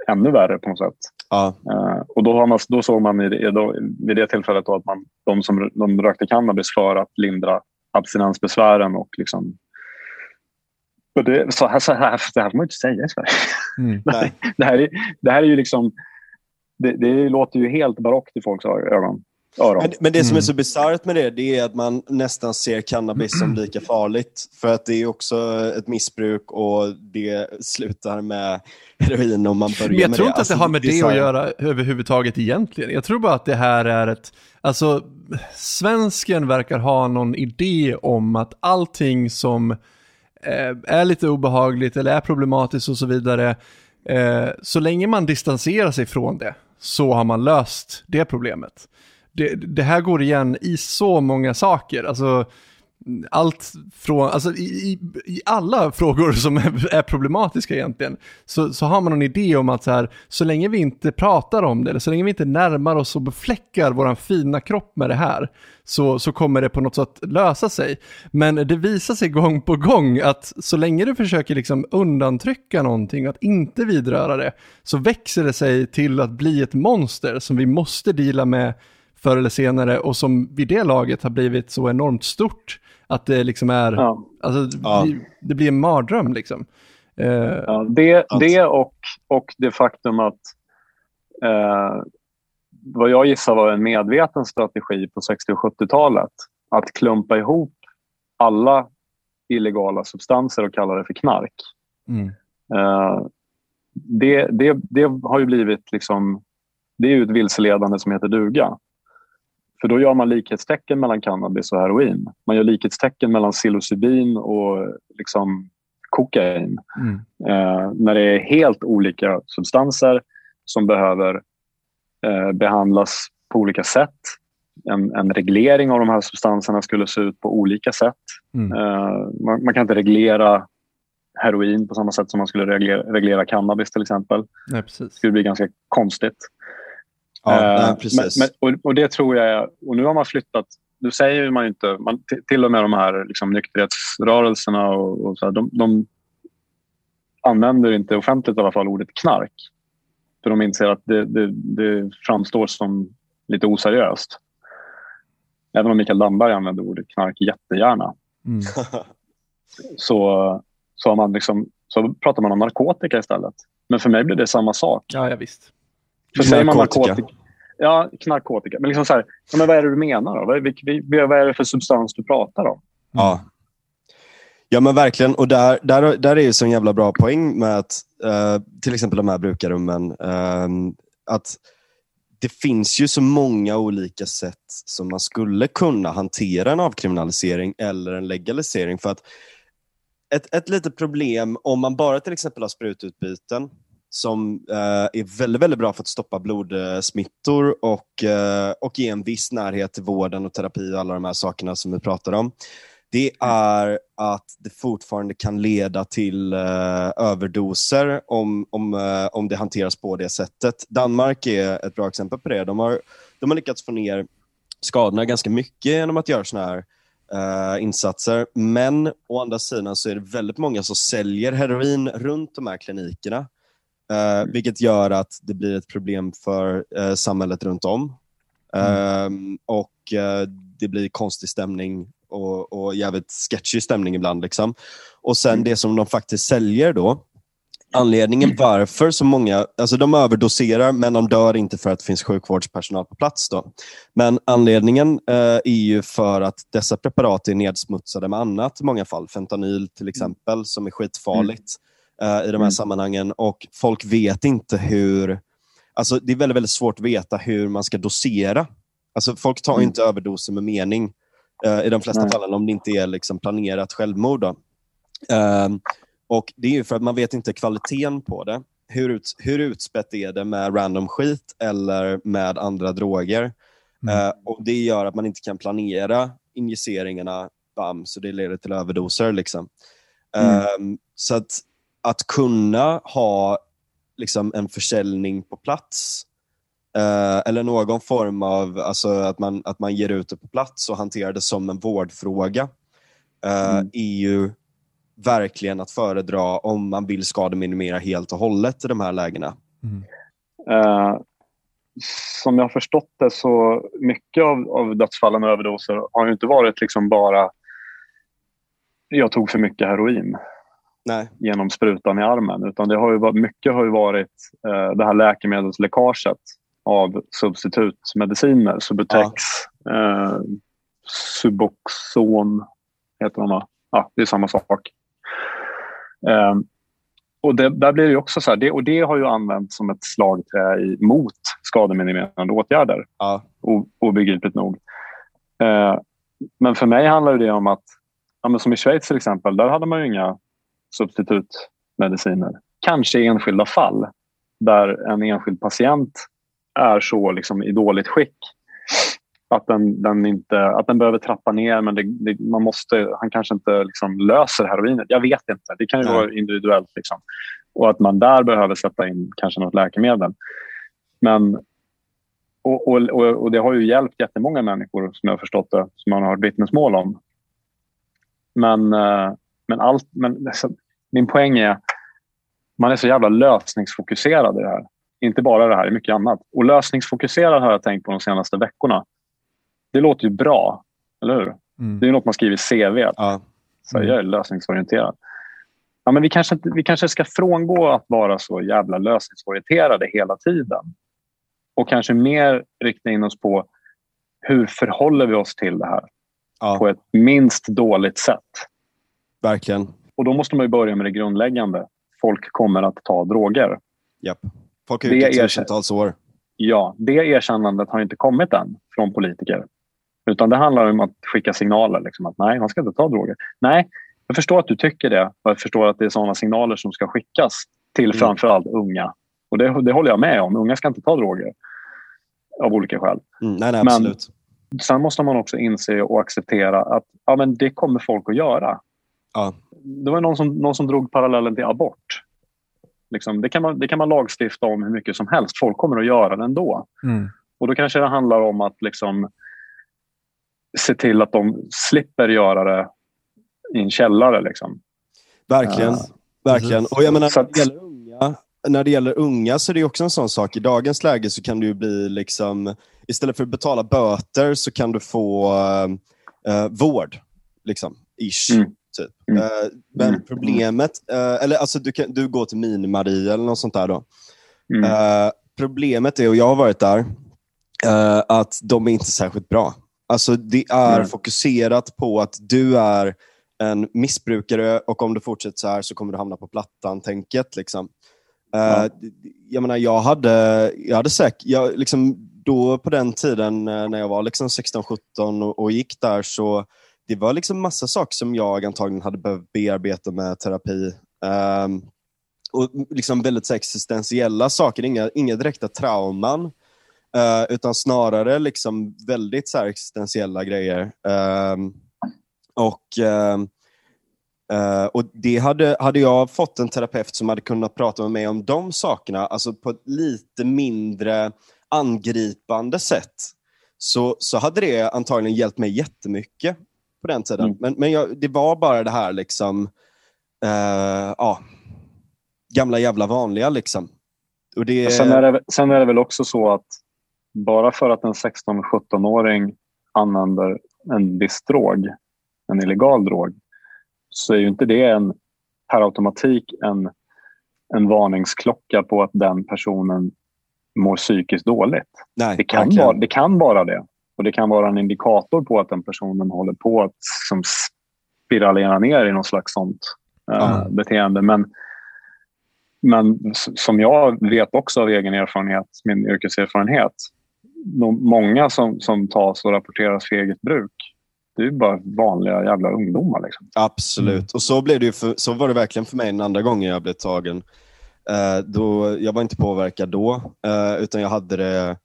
S2: ännu värre på något sätt. Ja. Uh, och då, har man, då såg man i det, då, vid det tillfället att man, de som de rökte cannabis för att lindra abstinensbesvären och liksom det, så här, så här, det här får man inte säga i Sverige. Mm, det, här är, det här är ju liksom det, det låter ju helt barockt i folks ögon.
S1: Men, men, det som är så mm. bisarrt med det, det är att man nästan ser cannabis som lika farligt. För att det är också ett missbruk och det slutar med heroin om man börjar med det.
S3: Jag tror
S1: inte
S3: att alltså, det har med det att göra överhuvudtaget egentligen. Jag tror bara att det här är ett, alltså svensken verkar ha någon idé om att allting som Eh, är lite obehagligt eller är problematiskt och så vidare, eh, så länge man distanserar sig från det så har man löst det problemet. Det, det här går igen i så många saker. Alltså, allt från, alltså i, i, i, alla frågor som är, är, problematiska egentligen, så, så har man en idé om att så här, så länge vi inte pratar om det, eller så länge vi inte närmar oss och befläckar vår fina kropp med det här, så, så kommer det på något sätt lösa sig. Men det visar sig gång på gång att så länge du försöker liksom undantrycka någonting, att inte vidröra det, så växer det sig till att bli ett monster som vi måste dela med förr eller senare och som vid det laget har blivit så enormt stort att det liksom är, ja. alltså ja. det blir en mardröm liksom.
S2: Uh, ja, det, det och, och det faktum att uh, vad jag gissar var en medveten strategi på 60 och 70-talet att klumpa ihop alla illegala substanser och kalla det för knark. Mm. Uh, det, det, det har ju blivit liksom, det är ju ett vilseledande som heter duga. För då gör man likhetstecken mellan cannabis och heroin. Man gör likhetstecken mellan psilocybin och liksom kokain. Mm. Eh, när det är helt olika substanser som behöver eh, behandlas på olika sätt. En, en, reglering av de här substanserna skulle se ut på olika sätt. Mm. Eh, man, man, kan inte reglera heroin på samma sätt som man skulle reglera, reglera cannabis till exempel.
S3: Nej.
S2: Det skulle bli ganska konstigt.
S1: Ja, uh, precis.
S2: Men, men, och, och, det tror jag, och nu har man flyttat, nu säger man ju inte, man, till och med de här liksom, nykterhetsrörelserna och, och så här, de, de, använder inte offentligt i alla fall ordet knark. För de inser att det, det, det framstår som lite oseriöst. Även om Mikael Damberg använder ordet knark jättegärna. Mm. så, så, har man liksom, så pratar man om narkotika istället. Men för mig blir det samma sak.
S3: Ja, ja visst.
S2: För säger man narkotika. Ja, knarkotika. Men, liksom så här, men vad är det du menar? Då? Vad, vad är det för substans du pratar om?
S1: Ja. Ja men verkligen, och där, där, där är ju så en jävla bra poäng med att uh, till exempel de här brukarrummen, uh, att det finns ju så många olika sätt som man skulle kunna hantera en avkriminalisering eller en legalisering. För att ett, ett litet problem om man bara till exempel har sprututbyten som eh, är väldigt, väldigt bra för att stoppa blodsmittor och, eh, och ge en viss närhet till vården och terapi och alla de här sakerna som vi pratar om. Det är att det fortfarande kan leda till eh, överdoser om, om, eh, om det hanteras på det sättet. Danmark är ett bra exempel på det. De har, de har lyckats få ner skadorna ganska mycket genom att göra sådana här Uh, insatser. Men å andra sidan så är det väldigt många som säljer heroin runt de här klinikerna. Uh, vilket gör att det blir ett problem för uh, samhället runt om. Mm. Uh, och det blir konstig stämning och, och jävligt sketchy stämning ibland. Liksom. Och sen mm. det som de faktiskt säljer då, anledningen varför så många, alltså de överdoserar men de dör inte för att det finns sjukvårdspersonal på plats. Då. Men anledningen eh, är ju för att dessa preparat är nedsmutsade med annat i många fall. Fentanyl till exempel som är skitfarligt. Mm uh, i de här mm. sammanhangen och folk vet inte hur... Alltså det är väldigt, väldigt svårt att veta hur man ska dosera. Alltså folk tar mm. inte överdoser med mening uh, i de flesta Nej. fallen om det inte är liksom planerat självmord. Uh, och Det är för att man vet inte kvaliteten på det. Hur, ut, hur utspätt är det med random skit eller med andra droger? Mm. Uh, och Det gör att man inte kan planera injiceringarna, bam, så det leder till överdoser. Liksom. Mm. Um, så att, att kunna ha liksom, en försäljning på plats uh, eller någon form av alltså, att, man, att man ger ut det på plats och hanterar det som en vårdfråga uh, mm. är ju verkligen att föredra om man vill skademinimera helt och hållet i de här lägena. Mm.
S2: Uh, som jag har förstått det så mycket av, av dödsfallen och överdoser har ju inte varit liksom bara jag tog för mycket heroin
S1: Nej.
S2: genom sprutan i armen. Utan det har ju varit, mycket har ju varit uh, det här läkemedelsläckaget av substitutmediciner. Subutex, ja. uh, Suboxon heter de Ja, det är samma sak. Um, och det, där blir det också så här, det, och det har ju använts som ett slagträ i, mot skademinimerande åtgärder.
S1: Ja.
S2: obegripligt nog. Uh, men för mig handlar det om att, ja, som i Schweiz till exempel, där hade man ju inga substitutmediciner. Kanske i enskilda fall där en enskild patient är så liksom, i dåligt skick att den, den, inte, att den behöver trappa ner men det, det, man måste, han kanske inte liksom löser heroinet. Jag vet inte. Det kan ju Nej. vara individuellt. Liksom. Och att man där behöver sätta in kanske något läkemedel. Men, och, och, och, det har ju hjälpt jättemånga människor som jag har förstått det, som man har hört vittnesmål om. Men, eh, men, allt, men alltså, min poäng är man är så jävla lösningsfokuserad i det här. Inte bara det här, mycket annat. Och lösningsfokuserad har jag tänkt på de senaste veckorna det låter ju bra, eller hur? Mm. Det är något man skriver i CV. Ja. Så jag är lösningsorienterad. Ja, men vi, kanske, vi kanske ska frångå att vara så jävla lösningsorienterade hela tiden. Och kanske mer rikta in oss på hur förhåller vi oss till det här ja. på ett minst dåligt sätt.
S1: Verkligen.
S2: Och då måste man börja med det grundläggande. Folk kommer att ta droger.
S1: Japp. Folk har gjort tusentals år.
S2: Ja, det erkännandet har inte kommit än från politiker. Utan det handlar om att skicka signaler. Liksom, att nej, man ska inte ta droger. Nej, jag förstår att du tycker det. Och jag förstår att det är sådana signaler som ska skickas till mm. framförallt unga. Och det, det håller jag med om. Unga ska inte ta droger. Av olika skäl.
S1: Mm, nej, nej, absolut.
S2: Men sen måste man också inse och acceptera att ja, men det kommer folk att göra.
S1: Ja.
S2: Det var någon som, någon som drog parallellen till abort. Liksom, det, kan man, det kan man lagstifta om hur mycket som helst. Folk kommer att göra det ändå.
S1: Mm.
S2: Och då kanske det handlar om att liksom, se till att de slipper göra det i en källare. Liksom.
S1: Verkligen. Uh, verkligen. Och jag menar, när det, gäller unga, när det gäller unga så är det också en sån sak. I dagens läge så kan du bli, liksom, istället för att betala böter så kan du få uh, vård. Liksom, ish. Mm. Typ. Mm. Uh, men mm. problemet, eller alltså du, kan, du går till Mini-Maria eller något sånt där. Då. Mm. problemet är, och jag har varit där, att de är inte särskilt bra. Alltså Det är mm. fokuserat på att du är en missbrukare och om du fortsätter så här så kommer du hamna på plattan-tänket. Liksom. Ja. Uh, jag menar, jag hade, jag hade säkert, jag, liksom, då på den tiden uh, när jag var liksom 16-17 och, och, gick där så det var liksom massa saker som jag antagligen hade behövt bearbeta med terapi. Um, och liksom väldigt så existentiella saker, inga, inga direkta trauman. Uh, utan snarare liksom väldigt så existentiella grejer. Um, och uh, och det hade, hade jag fått en terapeut som hade kunnat prata med mig om de sakerna, alltså på ett lite mindre angripande sätt, så, så hade det antagligen hjälpt mig jättemycket på den tiden. Mm. Men, men jag, det var bara det här liksom, ja, gamla jävla vanliga liksom.
S2: Och det... sen, är det, sen är det väl också så att bara för att en 16-17-åring använder en viss drog, en illegal drog, så är ju inte det en, per automatik en, en varningsklocka på att den personen mår psykiskt dåligt.
S1: Nej,
S2: det, kan vara, det kan vara det. Och det kan vara en indikator på att den personen håller på att som spiralera ner i något slags sånt uh, beteende. Men, men som jag vet också av egen erfarenhet, min yrkeserfarenhet, många som, som tas och rapporteras för eget bruk det är bara vanliga jävla ungdomar. Liksom.
S1: Absolut. Mm. Och så, blev det för, så var det verkligen för mig den andra gången jag blev tagen. Uh, då, jag var inte påverkad då, uh, utan jag hade det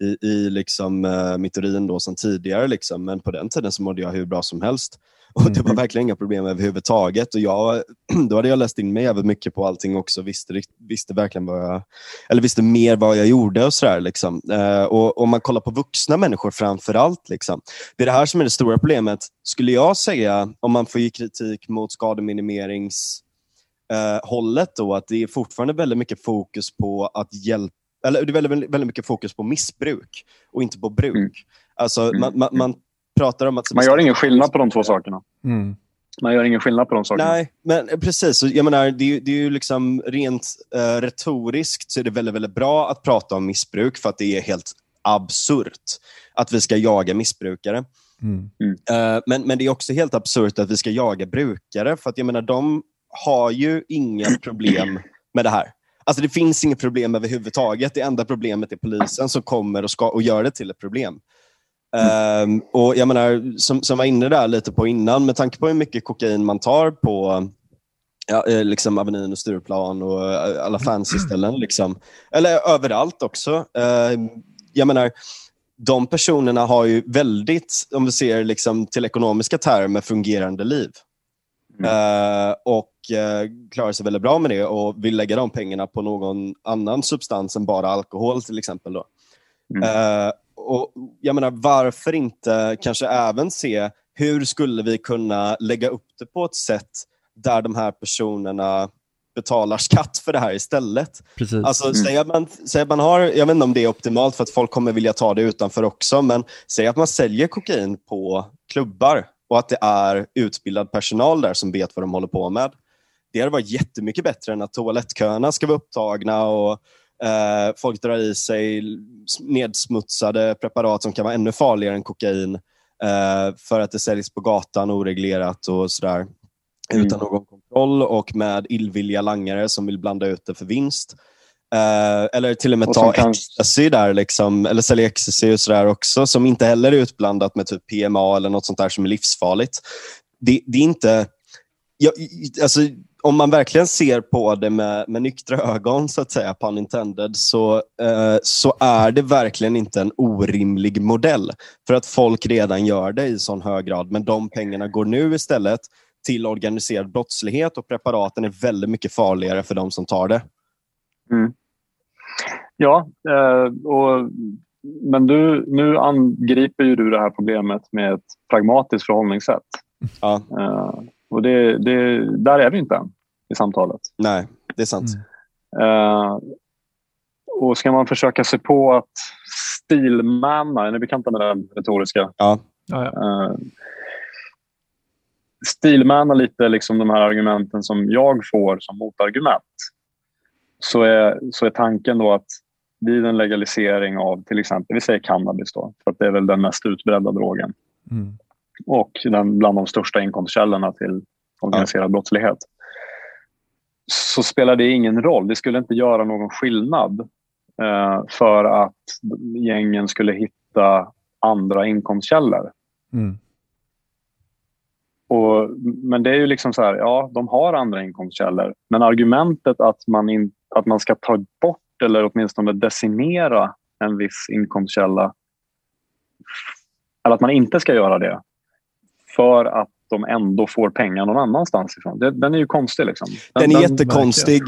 S1: i, i liksom, uh, mitt urin då som tidigare. Liksom. Men på den tiden så mådde jag hur bra som helst. Och Det var mm. verkligen inga problem överhuvudtaget. Och jag, då hade jag läst in mig jävligt mycket på allting också. Visste, visste verkligen vad jag, eller visste mer vad jag gjorde och sådär. Liksom. Uh, och om man kollar på vuxna människor framför allt. Liksom. Det är det här som är det stora problemet. Skulle jag säga, om man får ge kritik mot skademinimerings uh, hållet då, att det är fortfarande väldigt mycket fokus på att hjälpa eller det är väldigt, väldigt mycket fokus på missbruk och inte på bruk. Mm. Alltså, mm. Man, man, man, pratar om att...
S2: Man gör ingen skillnad på de två sakerna. Mm. Man gör ingen skillnad på de sakerna.
S1: Nej, men precis. Jag menar, det, är, det är ju liksom rent uh, retoriskt så är det väldigt, väldigt bra att prata om missbruk för att det är helt absurt att vi ska jaga missbrukare. Mm. Uh, men, men det är också helt absurt att vi ska jaga brukare för att jag menar, de har ju inga problem med det här. Alltså det finns inget problem överhuvudtaget. Det enda problemet är polisen som kommer och, ska, och gör det till ett problem. Mm. Um, och jag menar, som, som var inne där lite på innan, med tanke på hur mycket kokain man tar på ja, eh, liksom Avenyn och Stureplan och eh, alla fancy ställen. Liksom. Eller överallt också. Uh, jag menar, de personerna har ju väldigt, om vi ser liksom till ekonomiska termer, fungerande liv. Mm. Uh, och klarar sig väldigt bra med det och vill lägga de pengarna på någon annan substans än bara alkohol till exempel. Då. Mm. Uh, och jag menar, varför inte kanske även se hur skulle vi kunna lägga upp det på ett sätt där de här personerna betalar skatt för det här istället. Precis. Alltså, mm. säg, att man, säg att man har, jag vet inte om det är optimalt för att folk kommer vilja ta det utanför också, men säg att man säljer kokain på klubbar och att det är utbildad personal där som vet vad de håller på med. Det hade varit jättemycket bättre än att toalettköerna ska vara upptagna och eh, folk drar i sig nedsmutsade preparat som kan vara ännu farligare än kokain eh, för att det säljs på gatan oreglerat och sådär. Mm. Utan någon kontroll och med illvilliga langare som vill blanda ut det för vinst. Uh, eller till och med och ta kan... ecstasy där, liksom, eller sälja ecstasy och sådär också, som inte heller är utblandat med typ PMA eller något sånt där som är livsfarligt. Det, det är inte... Jag, alltså, om man verkligen ser på det med, med nyktra ögon, så att säga, pun intended, så, uh, så är det verkligen inte en orimlig modell. För att folk redan gör det i sån hög grad, men de pengarna går nu istället till organiserad brottslighet och preparaten är väldigt mycket farligare för de som tar det.
S2: Mm. Ja, eh, och, men du, nu angriper ju du det här problemet med ett pragmatiskt förhållningssätt. Ja. Eh, och det, det, där är vi inte än i samtalet.
S1: Nej, det är sant.
S2: Mm. Eh, och ska man försöka se på att stilmanna, är ni bekanta med det retoriska?
S1: Ja.
S3: ja, ja.
S2: Stilmanna lite liksom de här argumenten som jag får som motargument så är, så är tanken då att vid en legalisering av till exempel, vi säger cannabis då, för att det är väl den mest utbredda drogen. Mm. Och bland de största inkomstkällorna till organiserad ja. brottslighet. Så spelar det ingen roll. Det skulle inte göra någon skillnad eh, för att gängen skulle hitta andra inkomstkällor. Mm. Och, men det är ju liksom så här, ja, de har andra inkomstkällor. Men argumentet att man, in, att man ska ta bort eller åtminstone decimera en viss inkomstkälla eller att man inte ska göra det för att de ändå får pengar någon annanstans ifrån. Den är ju konstig. Liksom.
S1: Den, den är jättekonstig.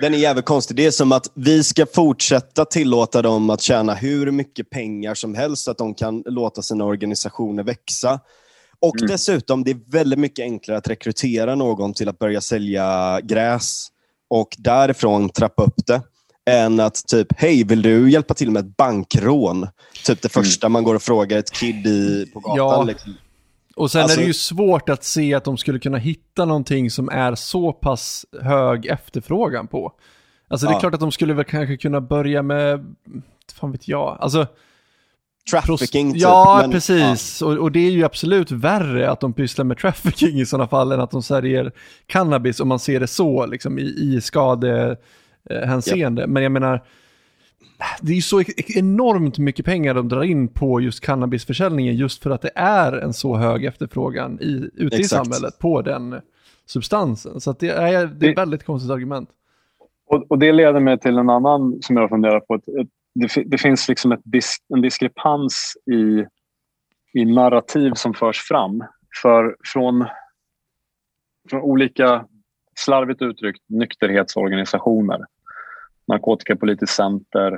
S1: Den är jävligt konstig. Det är som att vi ska fortsätta tillåta dem att tjäna hur mycket pengar som helst så att de kan låta sina organisationer växa. Och mm. dessutom, det är väldigt mycket enklare att rekrytera någon till att börja sälja gräs och därifrån trappa upp det än att typ, hej, vill du hjälpa till med ett bankrån? Typ det mm. första mm. man går och frågar ett kid i, på gatan. Ja. Liksom.
S3: Och sen alltså, är det ju svårt att se att de skulle kunna hitta någonting som är så pass hög efterfrågan på. Alltså det är ja. klart att de skulle väl kanske kunna börja med, fan vet jag, alltså
S1: Trafficking typ.
S3: Ja, men, precis. Ja. Och, och, det är ju absolut värre att de pysslar med trafficking i sådana fall än att de säljer cannabis om man ser det så, liksom i, i skadehänseende. Yep. Men jag menar, det är så enormt mycket pengar de drar in på just cannabisförsäljningen just för att det är en så hög efterfrågan i, ute Exakt. i samhället på den substansen. Så det är, det är ett väldigt konstigt argument.
S2: Och, och, det leder mig till en annan som jag funderar på. Det, det finns liksom ett dis, en diskrepans i, i narrativ som förs fram. För från, från olika, slarvigt uttryckt, nykterhetsorganisationer. Narkotikapolitiskt center,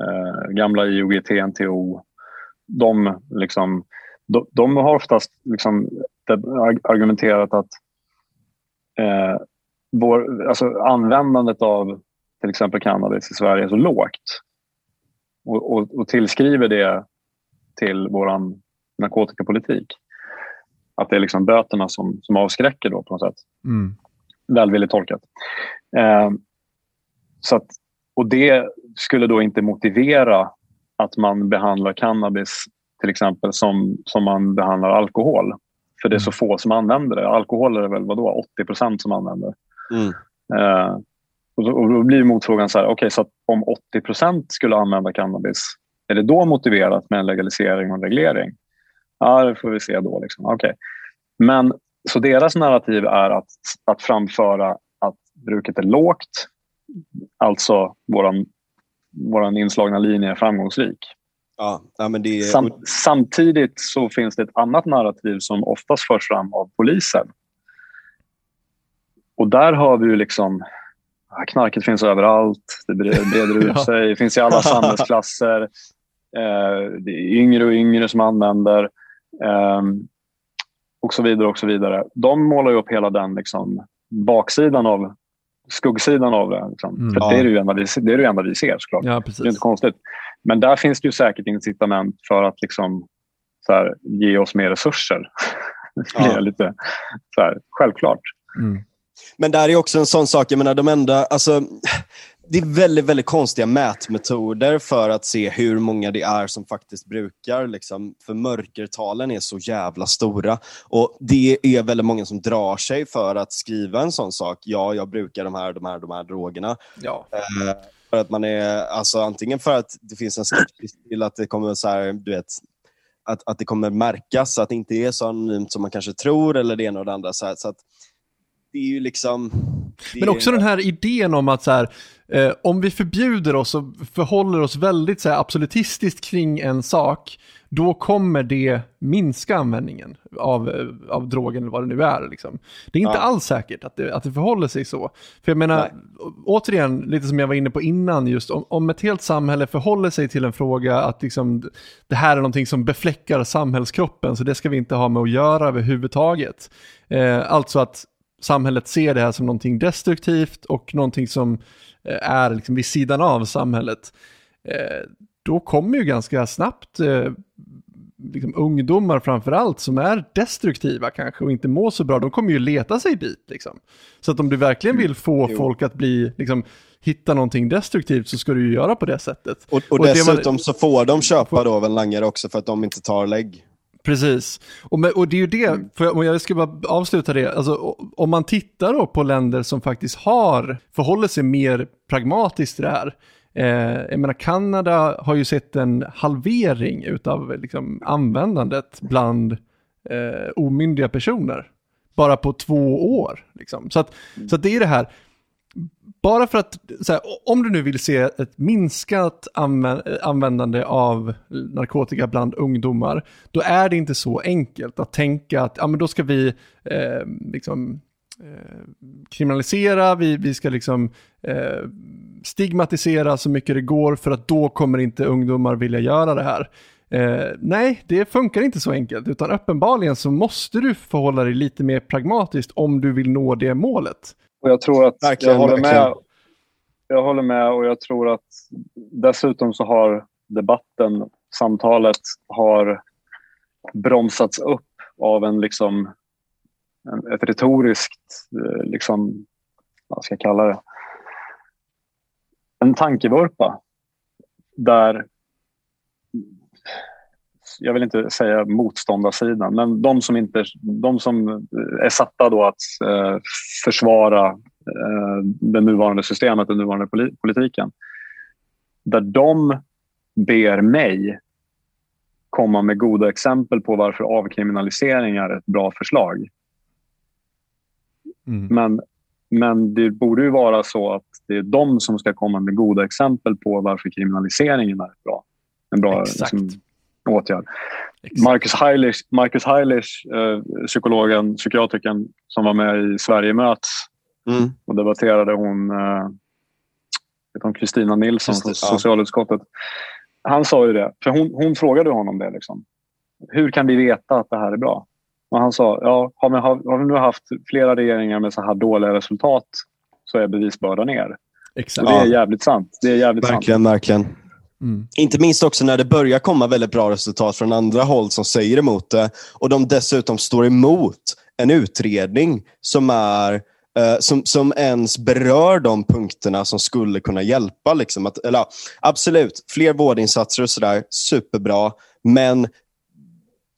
S2: eh, gamla IOGT, NTO. De, liksom, de, de har oftast liksom, argumenterat att eh, vår, alltså användandet av till exempel cannabis i Sverige är så lågt och, och, och tillskriver det till vår narkotikapolitik. Att det är liksom böterna som, som avskräcker då på något sätt. Mm. Välvilligt tolkat. Eh, så att, och det skulle då inte motivera att man behandlar cannabis till exempel som, som man behandlar alkohol. För det är så mm. få som använder det. Alkohol är det väl vadå, 80% som använder. Mm. Eh, och, då, och då blir motfrågan så här, okay, så om 80% skulle använda cannabis, är det då motiverat med en legalisering och en reglering? Ja, det får vi se då. Liksom. Okay. Men så deras narrativ är att, att framföra att bruket är lågt, alltså våran, våran inslagna linje är framgångsrik.
S1: Ja, ja, men det...
S2: Sam, samtidigt så finns det ett annat narrativ som oftast förs fram av polisen. Och där har vi ju liksom knarket finns överallt, det breder ut sig, det finns i alla samhällsklasser. Eh, det är yngre och yngre som använder. Eh, och så vidare. och så vidare. De målar upp hela den liksom, baksidan av skuggsidan av det. Liksom. Mm. För det är det, enda vi, det är det enda vi ser såklart.
S3: Ja,
S2: det är inte konstigt. Men där finns det ju säkert incitament för att liksom, så här, ge oss mer resurser. det är lite så här, självklart. Mm.
S1: Men där är också en sån sak, jag menar de enda, alltså, det är väldigt, väldigt konstiga mätmetoder för att se hur många det är som faktiskt brukar. Liksom, för mörkertalen är så jävla stora. Och Det är väldigt många som drar sig för att skriva en sån sak. Ja, jag brukar de här, de här, de här drogerna.
S3: Ja.
S1: Eh, för att man är, alltså, antingen för att det finns en skepsis till att det kommer så här, du vet, att, att det kommer märkas, att det inte är så anonymt som man kanske tror, eller det ena och det andra. Så, här, så att det är ju liksom...
S3: Men också den här idén om att så här, eh, om vi förbjuder oss och förhåller oss väldigt så här, absolutistiskt kring en sak, då kommer det minska användningen av, eh, av drogen eller vad det nu är. Liksom. Det är inte ja. alls säkert att det, att det förhåller sig så. För jag menar, Nej. återigen, lite som jag var inne på innan, just om, om ett helt samhälle förhåller sig till en fråga att liksom, det här är någonting som befläckar samhällskroppen, så det ska vi inte ha med att göra överhuvudtaget. Eh, alltså att samhället ser det här som någonting destruktivt och någonting som är liksom vid sidan av samhället, eh, då kommer ju ganska snabbt eh, liksom ungdomar framför allt som är destruktiva kanske och inte mår så bra, de kommer ju leta sig dit. Liksom. Så att om du verkligen vill få mm. folk att bli, liksom, hitta någonting destruktivt så ska du ju göra på det sättet.
S1: Och, och, och dessutom man, så får de köpa då av en langare också för att de inte tar lägg.
S3: Precis, och, med, och det är ju det, mm. för jag, jag ska bara avsluta det, alltså, om man tittar då på länder som faktiskt har, förhåller sig mer pragmatiskt till det här, eh, jag menar Kanada har ju sett en halvering utav liksom, användandet bland eh, omyndiga personer, bara på två år. Liksom. Så, att, mm. så att det är det här, bara för att, här, om du nu vill se ett minskat användande av narkotika bland ungdomar, då är det inte så enkelt att tänka att ja, men då ska vi eh, liksom, eh, kriminalisera, vi, vi ska liksom eh, stigmatisera så mycket det går för att då kommer inte ungdomar vilja göra det här. Eh, nej, det funkar inte så enkelt, utan uppenbarligen så måste du förhålla dig lite mer pragmatiskt om du vill nå det målet.
S2: Och jag tror att verkligen, jag håller med. Jag håller med och jag tror att dessutom så har debatten, samtalet har bromsats upp av en liksom en, ett retoriskt, eh, liksom, vad ska jag kalla det, en tankevurpa där jag vill inte säga motståndarsidan, men de som, inte, de som är satta då att eh, försvara eh, det nuvarande systemet, den nuvarande politiken. Där de ber mig komma med goda exempel på varför avkriminalisering är ett bra förslag. Mm. Men, men det borde ju vara så att det är de som ska komma med goda exempel på varför kriminaliseringen är bra. En bra liksom, åtgärd. Marcus Heilich, Marcus Heilich eh, psykologen, psykiatrikern som var med i Sverige möts mm. och debatterade hon eh, Kristina Nilsson från socialutskottet. Han sa ju det, för hon, hon frågade honom det. Liksom. Hur kan vi veta att det här är bra? Och han sa, ja, har, vi, har, har vi nu haft flera regeringar med så här dåliga resultat så är bevisbördan ner. Exakt. Och det är jävligt sant. Det är jävligt
S1: verkligen, sant. verkligen. Mm. Inte minst också när det börjar komma väldigt bra resultat från andra håll som säger emot det och de dessutom står emot en utredning som är eh, som, som ens berör de punkterna som skulle kunna hjälpa. Liksom. Att, eller, absolut, fler vårdinsatser och sådär, superbra. Men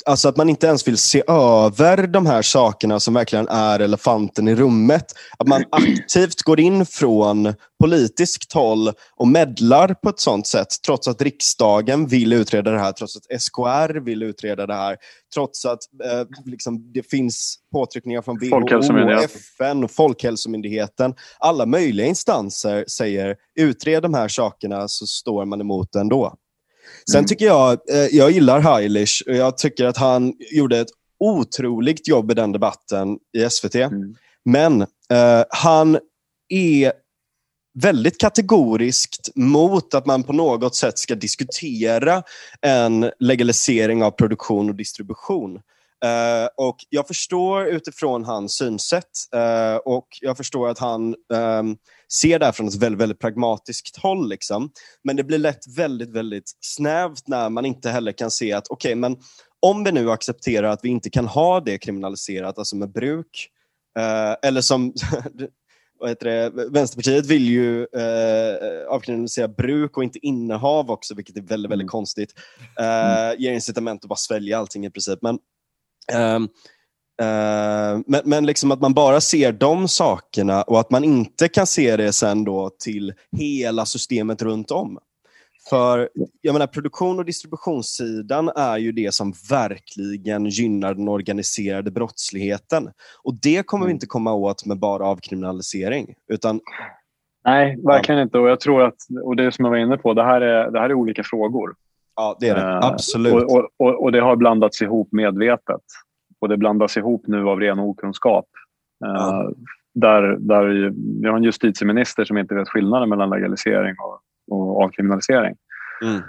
S1: Alltså att man inte ens vill se över de här sakerna som verkligen är elefanten i rummet. Att man aktivt går in från politiskt håll och medlar på ett sånt sätt, trots att riksdagen vill utreda det här, trots att SKR vill utreda det här, trots att eh, liksom, det finns påtryckningar från WHO, FN och Folkhälsomyndigheten. Alla möjliga instanser säger utred de här sakerna så står man emot det ändå. Sen mm. tycker jag, eh, jag gillar Heilish och jag tycker att han gjorde ett otroligt jobb i den debatten i SVT. Mm. Men eh, han är väldigt kategoriskt mot att man på något sätt ska diskutera en legalisering av produktion och distribution. Uh, och Jag förstår utifrån hans synsätt uh, och jag förstår att han um, ser det här från ett väldigt, väldigt pragmatiskt håll. Liksom. Men det blir lätt väldigt, väldigt snävt när man inte heller kan se att okej, okay, men om vi nu accepterar att vi inte kan ha det kriminaliserat, alltså med bruk, eh, eller som vad heter det? Vänsterpartiet vill ju eh, avkriminalisera bruk och inte innehav också, vilket är väldigt, väldigt mm. konstigt. Eh, ger incitament att bara svälja allting i princip. Men, eh, Uh, men, men liksom att man bara ser de sakerna och att man inte kan se det sen då till hela systemet runt om. För jag menar, produktion och distributionssidan är ju det som verkligen gynnar den organiserade brottsligheten. Och det kommer vi mm. inte komma åt med bara avkriminalisering. Utan,
S2: Nej, verkligen inte. Och jag tror att, och det som jag var inne på, det här är, det här är olika frågor.
S1: Ja, det är det. Uh, Absolut.
S2: Och, och, och, det har blandats ihop medvetet och det blandas ihop nu av ren okunskap. Ja. Uh, där, där vi har en justitieminister som inte vet skillnaden mellan legalisering och, och avkriminalisering. Mm.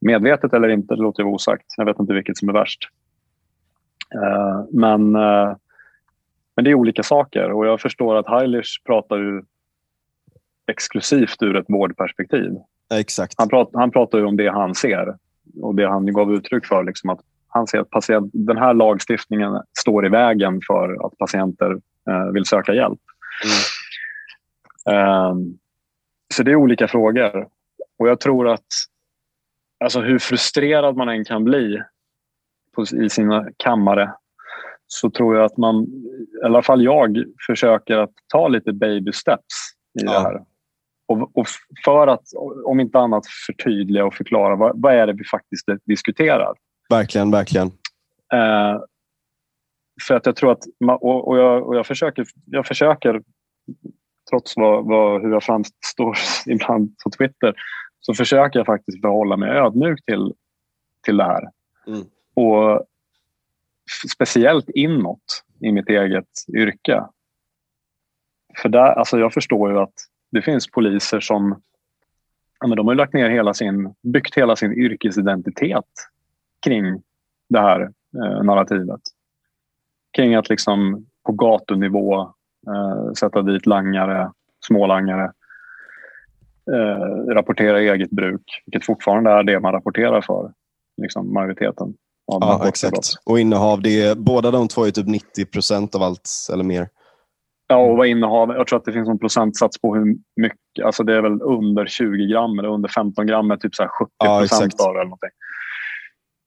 S2: Medvetet eller inte, det låter jag osagt. Jag vet inte vilket som är värst. Uh, men, men det är olika saker och jag förstår att Heilish pratar ju exklusivt ur ett vårdperspektiv.
S1: Exakt.
S2: Han, pratar, han pratar ju om det han ser och det han gav uttryck för. Liksom att han ser att patient, den här lagstiftningen står i vägen för att patienter eh, vill söka hjälp. Mm. Um, så det är olika frågor. Och jag tror att alltså hur frustrerad man än kan bli på, i sina kammare så tror jag att man, i alla fall jag, försöker att ta lite baby steps i ja. det här. Och, och, för att, om inte annat, förtydliga och förklara vad, vad är det vi faktiskt diskuterar.
S1: Verkligen, verkligen.
S2: Eh, för att jag tror att, och, och, jag, och jag, försöker, jag försöker, trots vad, vad, hur jag framstår ibland på Twitter, så försöker jag faktiskt förhålla mig ödmjuk till, till det här. Mm. Och speciellt inåt i mitt eget yrke. För där, alltså jag förstår ju att det finns poliser som ja, men de har lagt ner hela sin, byggt hela sin yrkesidentitet kring det här eh, narrativet. Kring att liksom på gatunivå eh, sätta dit langare, smålangare, eh, rapportera eget bruk, vilket fortfarande är det man rapporterar för, liksom majoriteten.
S1: Av ja, exakt. Och innehav, det är, båda de två är typ 90 procent av allt eller mer.
S2: Ja, och vad innehav, jag tror att det finns en procentsats på hur mycket, alltså det är väl under 20 gram eller under 15 gram är typ så 70 procent ja, av det. Eller någonting.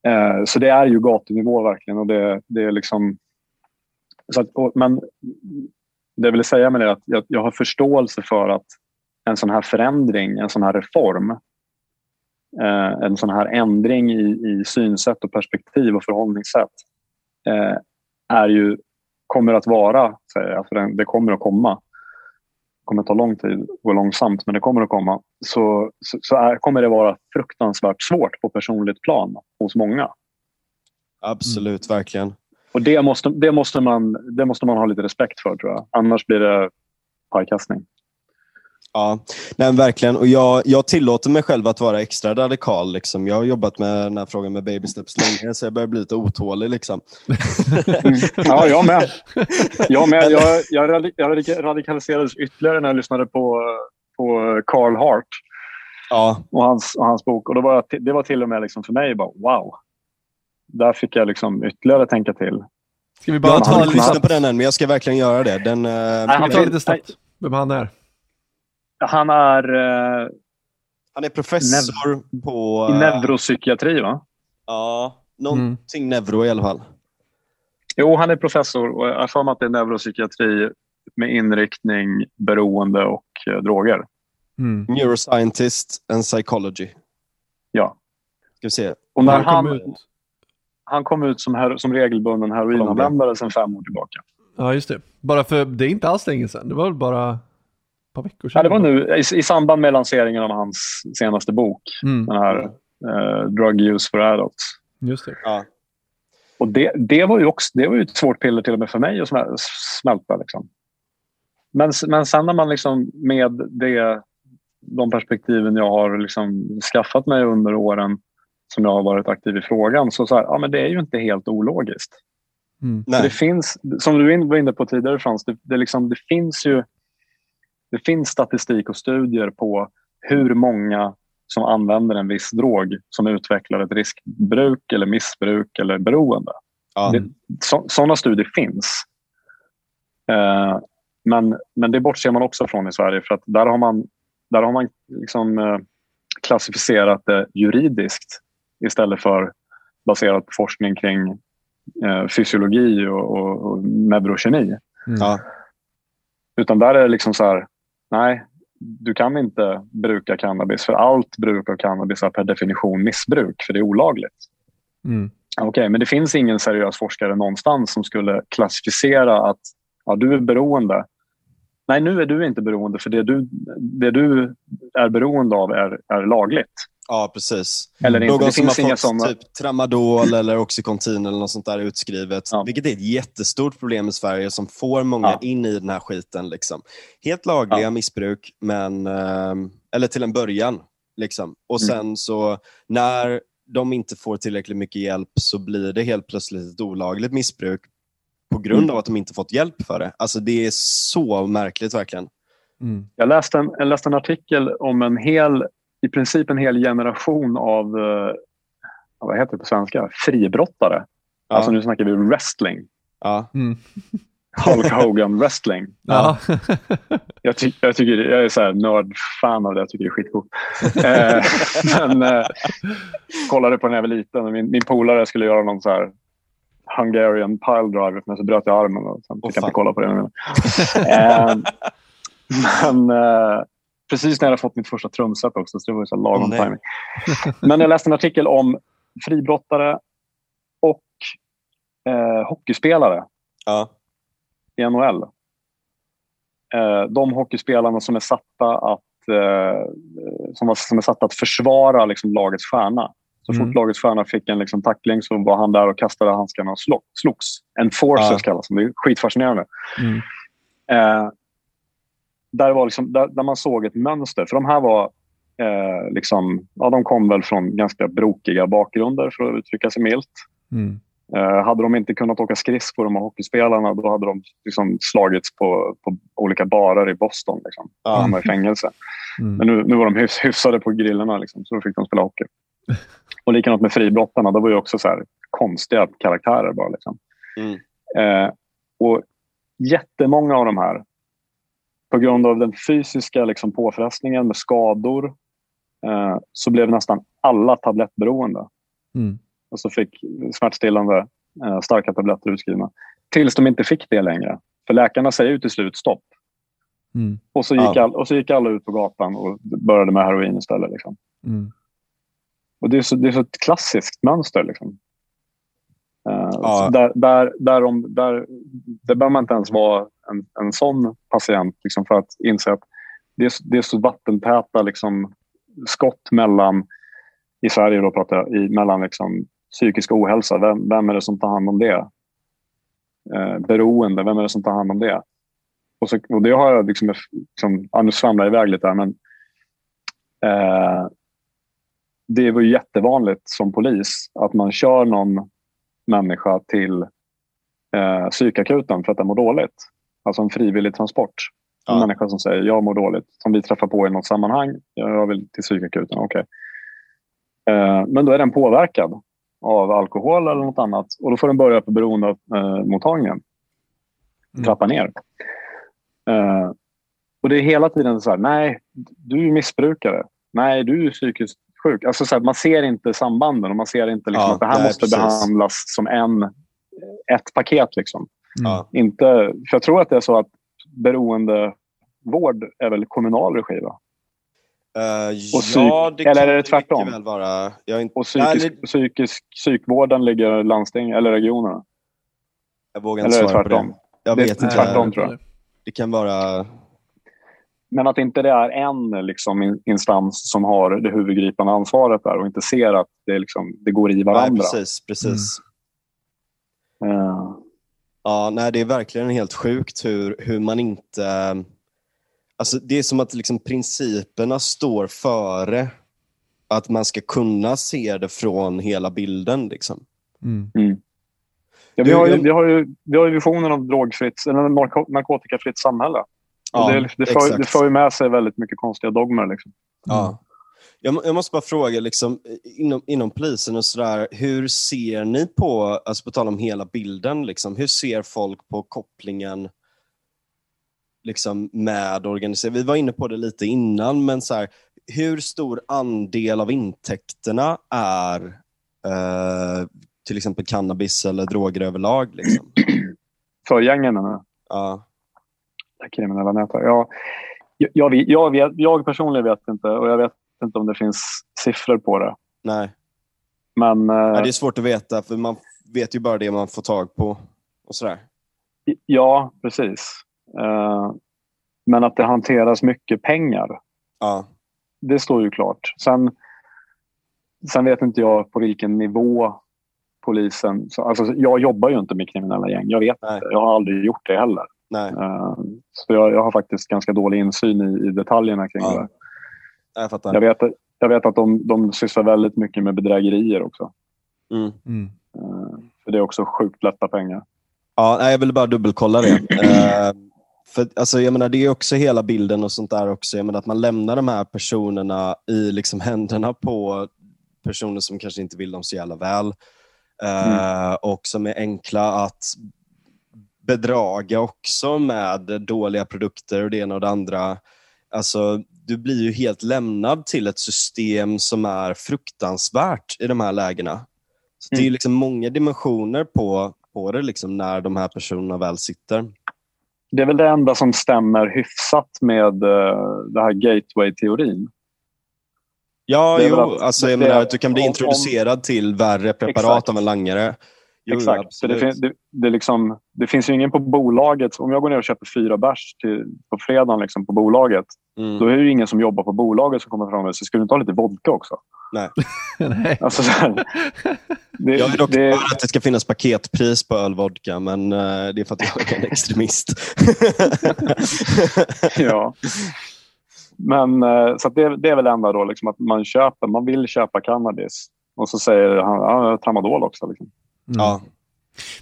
S2: Eh, så det är ju gatunivå verkligen. Och det, det är liksom, så att, och, men det jag vill säga med det är att jag, jag, har förståelse för att en sån här förändring, en sån här reform, eh, en sån här ändring i, i synsätt och perspektiv och förhållningssätt eh, är ju, kommer att vara, säger jag, för det kommer att komma, kommer ta lång tid och långsamt, men det kommer att komma, så, så, så är, kommer det vara fruktansvärt svårt på personligt plan hos många.
S1: Absolut, mm. verkligen.
S2: Och det måste, det, måste man, det måste man ha lite respekt för, tror jag. Annars blir det pajkastning.
S1: Ja, nej, verkligen. Och jag, jag tillåter mig själv att vara extra radikal. Liksom. Jag har jobbat med den här frågan med baby steps länge, så jag börjar bli lite otålig. Liksom.
S2: Mm. Ja, jag med. Jag, med. Jag, jag, jag radikaliserades ytterligare när jag lyssnade på, på Carl Hart
S1: ja.
S2: och, hans, och hans bok. Och då var det var till och med liksom för mig bara wow. Där fick jag liksom ytterligare tänka till.
S1: Ska vi bara jag har inte lyssnat på den än, men jag ska verkligen göra det. Den, nej,
S3: han tar lite snabbt vem han är.
S2: Han är... Uh,
S1: han är professor nev på...
S2: I neuropsykiatri, va?
S1: Ja, någonting mm. neuro i alla fall.
S2: Jo, han är professor och jag har att det är neuropsykiatri med inriktning beroende och uh, droger.
S1: Mm. Neuroscientist and psychology.
S2: Ja.
S1: Ska vi se.
S2: Och när han, han, kom, ut. han kom ut som, som regelbunden heroinanvändare sedan fem år tillbaka.
S3: Ja, just det. Bara för det är inte alls länge sedan. Det var väl bara par veckor sedan?
S2: Ja, det var nu i, i samband med lanseringen av hans senaste bok. Mm. Den här uh, Drug Use for Adults.
S3: Just det.
S1: Ja.
S2: Och det, det, var ju också, det var ju ett svårt piller till och med för mig att smälta. Liksom. Men, men sen när man liksom med det, de perspektiven jag har liksom skaffat mig under åren som jag har varit aktiv i frågan, så, så här, ja, men det är ju inte helt ologiskt. Mm. Det finns, som du var inne på tidigare Frans, det, det, liksom, det finns ju det finns statistik och studier på hur många som använder en viss drog som utvecklar ett riskbruk eller missbruk eller beroende. Ja. så, sådana studier finns. Eh, men, men det bortser man också från i Sverige för att där har man, där har man liksom, eh, klassificerat det juridiskt istället för baserat på forskning kring eh, fysiologi och, och, och neurokemi. Mm. Ja. Utan där är det liksom så här, nej, du kan inte bruka cannabis för allt bruk av cannabis är per definition missbruk för det är olagligt. Mm. Okej, okay, men det finns ingen seriös forskare någonstans som skulle klassificera att ja, du är beroende. Nej, nu är du inte beroende för det du, det du är beroende av är, är lagligt.
S1: Ja, precis.
S2: Eller
S1: Någon det som har fått såna... typ tramadol eller Oxycontin eller något sånt där utskrivet, ja. vilket är ett jättestort problem i Sverige som får många ja. in i den här skiten. Liksom. Helt lagliga ja. missbruk, men, eh, eller till en början. Liksom. Och mm. sen mm. så när de inte får tillräckligt mycket hjälp så blir det helt plötsligt ett olagligt missbruk på grund mm. av att de inte fått hjälp för det. Alltså Det är så märkligt verkligen.
S2: Mm. Jag, läste en, jag läste en artikel om en hel i princip en hel generation av, eh, vad heter det på svenska, fribrottare. Ja. Alltså nu snackar vi wrestling.
S1: Ja. Mm.
S2: Hulk Hogan wrestling. Ja. jag, ty jag, tycker, jag är så här nördfan av det, jag tycker det är skitcoolt. eh, men eh, kollade på när jag var liten. Min, min polare skulle göra någon så här Hungarian pile driver men så bröt jag armen och sen fick jag inte kolla på det. eh, men eh, precis när jag hade fått mitt första trumset också, så det var ju så lagom oh, timing. Men jag läste en artikel om fribrottare och eh, hockeyspelare
S1: ja.
S2: i NHL. Eh, de hockeyspelarna som är satta att, eh, som, var, som är satta att försvara liksom, lagets stjärna. Så fort mm. lagets stjärna fick en liksom, tackling så var han där och kastade handskarna och slogs. Enforcers ja. kallas de. Det är skitfascinerande. Mm. Eh, där, var liksom, där, där, man såg ett mönster. För de här var eh, liksom, ja, de kom väl från ganska brokiga bakgrunder för att uttrycka sig milt. Mm. Eh, hade de inte kunnat åka skridskor, de här hockeyspelarna, då hade de liksom slagits på, på olika barer i Boston. Liksom. Ja. De var i fängelse. Mm. Men nu, nu var de hyfs, hyfsade på grillorna, liksom, så då fick de spela hockey. Och likadant med fribrottarna, de var ju också så här konstiga karaktärer. bara. Liksom. Mm. Eh, och Jättemånga av de här på grund av den fysiska liksom, påfrestningen med skador eh, så blev nästan alla tablettberoende. Mm. Och så fick smärtstillande eh, starka tabletter utskrivna. Tills de inte fick det längre. För läkarna säger ju till slut stopp. Mm. Och, så gick all, och så gick alla ut på gatan och började med heroin istället. Liksom. Mm. Och det är, så, det är så ett klassiskt mönster. Liksom. Uh, ja. där, där, där, om, där, där behöver man inte ens vara en, en sån patient liksom, för att inse att det är, det är så vattentäta liksom, skott mellan, i Sverige då pratar jag, i, mellan liksom, psykisk ohälsa. Vem, vem är det som tar hand om det? Eh, beroende, vem är det som tar hand om det? Och, så, och det har jag liksom, liksom ja, nu svamlar jag iväg lite här, men eh, det var ju jättevanligt som polis att man kör någon människa till eh, psykakuten för att den mår dåligt. Alltså en frivillig transport. En ja. människa som säger jag mår dåligt, som vi träffar på i något sammanhang. Jag vill till psykakuten, okej. Okay. Eh, men då är den påverkad av alkohol eller något annat och då får den börja på beroendemottagningen. Mm. Trappa ner. Eh, och det är hela tiden så här, nej, du är missbrukare. Nej, du är psykiskt sjuk. Alltså så här, man ser inte sambanden och man ser inte liksom, ja, att det här måste precis. behandlas som en, ett paket. Liksom. Mm. Inte, för jag tror att det är så att beroendevård är väl kommunal regi? Va?
S1: Uh, ja, det
S2: eller är det tvärtom?
S1: Väl vara. Inte...
S2: Och psykisk, nej, det... psykisk, psykvården ligger landsting eller regionerna?
S1: Jag vågar inte eller svara på det. Jag
S2: det
S1: vet inte.
S2: Tvärtom tror jag.
S1: Det kan vara...
S2: Men att inte det är en liksom, instans som har det huvudgripande ansvaret där och inte ser att det, liksom, det går i varandra.
S1: Nej, precis. precis. Mm. Uh. Ja, nej, det är verkligen helt sjukt hur, hur man inte... Alltså, det är som att liksom, principerna står före att man ska kunna se det från hela bilden. Liksom.
S2: Mm. Mm. Ja, vi, har ju, vi, har ju, vi har ju visionen av drogfritt, eller narkotikafritt samhälle. Ja, det, det, för, det för med sig väldigt mycket konstiga dogmer. Liksom.
S1: Ja. Jag, jag, måste bara fråga, liksom, inom, inom polisen och sådär, hur ser ni på, alltså på tal om hela bilden, liksom, hur ser folk på kopplingen liksom, med organisering? Vi var inne på det lite innan, men så här, hur stor andel av intäkterna är eh, till exempel cannabis eller droger överlag? Liksom?
S2: För gängen?
S1: Ja.
S2: Kriminella nätverk? Ja. Jag, jag, jag, jag personligen vet inte och jag vet inte om det finns siffror på det.
S1: Nej.
S2: Men, eh,
S1: ja, det är svårt att veta för man vet ju bara det man får tag på. och sådär.
S2: Ja, precis. Uh, men att det hanteras mycket pengar.
S1: Ja.
S2: Det står ju klart. Sen, sen vet inte jag på vilken nivå polisen... Alltså, jag jobbar ju inte med kriminella gäng. Jag vet inte. Jag har aldrig gjort det heller.
S1: Nej. Uh,
S2: så jag, jag, har faktiskt ganska dålig insyn i, i detaljerna kring ja. det.
S1: Jag, fattar.
S2: jag vet, jag vet att de, de sysslar väldigt mycket med bedrägerier också.
S1: Mm. Mm.
S2: Uh, för det är också sjukt lätta pengar.
S1: Ja, jag ville bara dubbelkolla det. uh, för alltså, jag menar, Det är också hela bilden och sånt där också. Jag menar, att man lämnar de här personerna i liksom händerna på personer som kanske inte vill dem så jävla väl. Mm. och som är enkla att bedraga också med dåliga produkter och det ena och det andra. Alltså, du blir ju helt lämnad till ett system som är fruktansvärt i de här lägena. Så Det är mm. liksom många dimensioner på, på det liksom när de här personerna väl sitter.
S2: Det är väl det enda som stämmer hyfsat med uh, det här gateway-teorin.
S1: Ja, jo, att, alltså, jag menar du kan bli om, introducerad om, till värre preparat exakt. av en langare.
S2: Jo, Exakt. Så det, fin det, det, liksom, det, finns ju ingen på bolaget. Om jag går ner och köper fyra bärs på fredagen liksom, på bolaget, mm. då är det ingen som jobbar på bolaget som kommer fram och säger “ska du inte ha lite vodka också?”
S1: Nej.
S2: Nej. Alltså, här,
S1: det, jag vill också det... att det ska finnas paketpris på öl vodka, men uh, det är för att jag är en extremist.
S2: ja. Men uh, så det, det, är väl enda då liksom, att man köper, man vill köpa cannabis och så säger han ja, tramadol också. Liksom.
S1: Mm. Ja.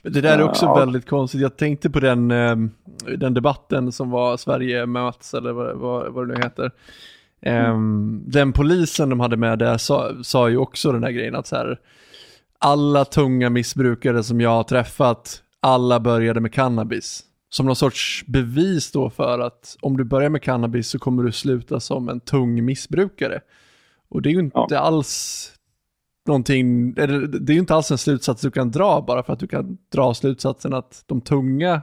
S3: Men det där är också ja. väldigt konstigt. Jag tänkte på den, ehm, den debatten som var Sverige möts, eller vad, vad, vad det nu heter. Mm. Den polisen de hade med där sa, sa ju också den här grejen att så här, alla tunga missbrukare som jag har träffat, alla började med cannabis. Som någon sorts bevis då för att om du börjar med cannabis så kommer du sluta som en tung missbrukare. Och det är ju inte ja. alls någonting, det är ju inte alls en slutsats du kan dra bara för att du kan dra slutsatsen att de tunga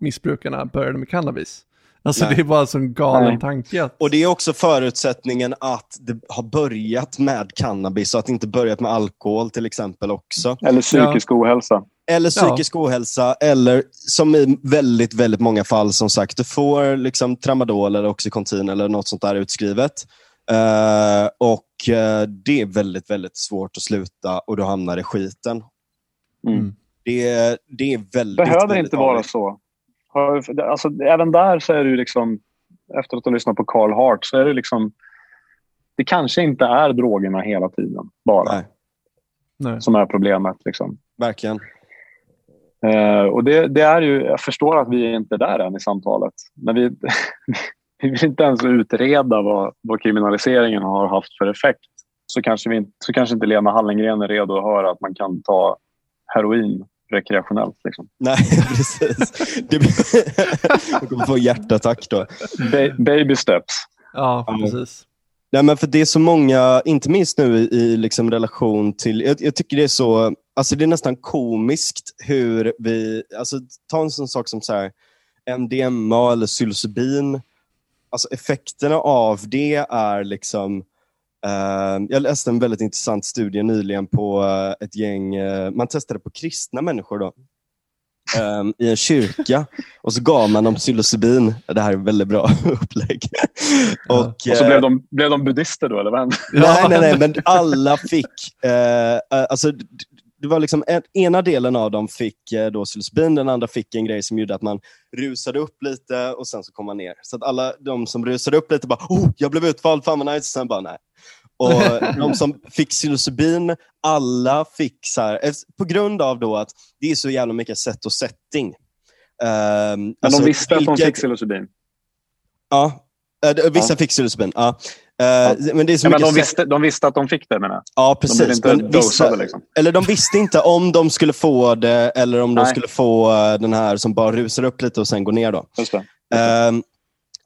S3: missbrukarna började med cannabis. Alltså Nej. det är bara en sån galen Nej. tanke. Att...
S1: Och det är också förutsättningen att det har börjat med cannabis och att det inte börjat med alkohol till exempel också.
S2: Eller psykisk ja. ohälsa.
S1: Eller psykisk ja. ohälsa, eller som i väldigt, väldigt många fall, som sagt, du får liksom tramadol eller Oxycontin eller något sånt där utskrivet. Uh, och det är väldigt, väldigt svårt att sluta och du hamnar i skiten. Mm. Det, det är väldigt,
S2: behöver
S1: väldigt
S2: inte vara så. Alltså, även där så är det ju liksom, efter att ha lyssnat på Carl Hart, så är det liksom, det kanske inte är drogerna hela tiden bara. Nej. Nej. Som är problemet. Liksom.
S1: Verkligen.
S2: Uh, och det, det, är ju, jag förstår att vi inte är där än i samtalet. Men vi, vi vill inte ens utreda vad, vad kriminaliseringen har haft för effekt. Så kanske, vi, så kanske inte Lena Hallengren är redo att höra att man kan ta heroin rekreationellt. Liksom.
S1: Nej, precis. Du kommer få hjärtattack då.
S2: Ba baby steps.
S3: Ja, precis.
S1: Nej, men för det är så många, inte minst nu i, i liksom relation till, jag, jag, tycker det är så, alltså det är nästan komiskt hur vi, alltså ta en sån sak som så här, MDMA eller psilocybin, alltså effekterna av det är liksom Uh, jag läste en väldigt intressant studie nyligen på uh, ett gäng, uh, man testade på kristna människor då, um, i en kyrka och så gav man dem psilocybin. Det här är väldigt bra upplägg.
S2: och, och så blev de, blev de buddister då, eller vad
S1: nej, nej, nej, men alla fick, alltså det var liksom en, ena delen av dem fick eh, då psilocybin, den andra fick en grej som gjorde att man rusade upp lite och sen så kom man ner. Så att alla de som rusade upp lite bara oh, jag blev utvald, fan vad nice. Sen bara nej. Och de som fick psilocybin, alla fick så här, på grund av då att det är så jävla mycket sätt och setting. Um,
S2: Men alltså, de visste vilket, att de fick psilocybin?
S1: Ja, uh, vissa ja. fick psilocybin. Ja. Uh, men det är så
S2: ja, men de, visste, de visste att de fick det menar jag.
S1: Ja, precis.
S2: De inte vissa, liksom.
S1: Eller de visste inte om de skulle få det eller om Nej. de skulle få uh, den här som bara rusar upp lite och sen går ner. Då.
S2: Just det. Just det.
S1: Uh,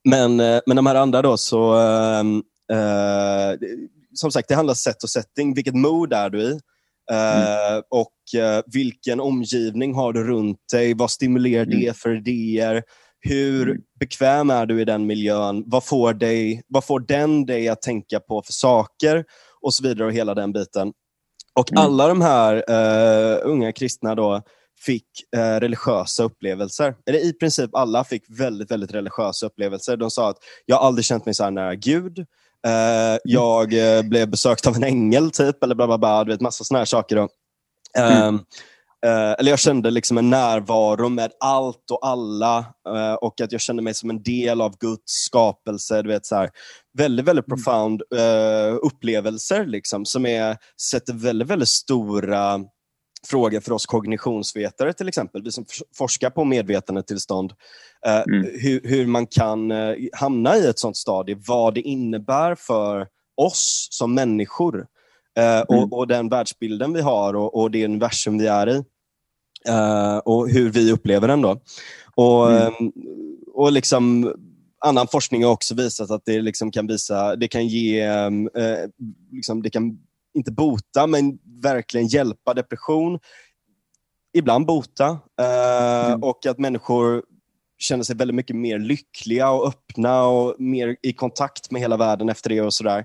S1: men, men de här andra då, så ehm, som sagt, det handlar om sätt och setting. Vilket mod är du i? Mm. och vilken omgivning har du runt dig? Vad stimulerar mm. det för idéer? Hur mm. bekväm är du i den miljön? Vad får, dig, vad får den dig att tänka på för saker? Och så vidare och hela den biten. Och mm. alla de här uh, unga kristna då fick uh, religiösa upplevelser. Eller i princip alla fick väldigt, väldigt religiösa upplevelser. De sa att jag aldrig känt mig så här nära Gud. Uh, jag blev besökt av en ängel, typ, eller bla bla bla, du vet, massa såna här saker. Då. Mm. Eh, eller jag kände liksom en närvaro med allt och alla uh, och att jag kände mig som en del av Guds skapelse. Du vet, så här, väldigt, väldigt mm. profound uh, upplevelser liksom, som är, sätter väldigt, väldigt stora frågor för oss kognitionsvetare till exempel, vi som forskar på medvetandetillstånd, mm. hur, hur, man kan hamna i ett sånt stadie, vad det innebär för oss som människor. Mm. Och, och, den världsbilden vi har och, och det universum vi är i. Uh, och hur vi upplever den. Då. Och, mm. um, och liksom, annan forskning har också visat att det liksom kan visa, det kan ge, uh, liksom, det kan inte bota, men verkligen hjälpa depression. Ibland bota. Uh, mm. Och att människor känner sig väldigt mycket mer lyckliga och öppna och mer i kontakt med hela världen efter det och sådär.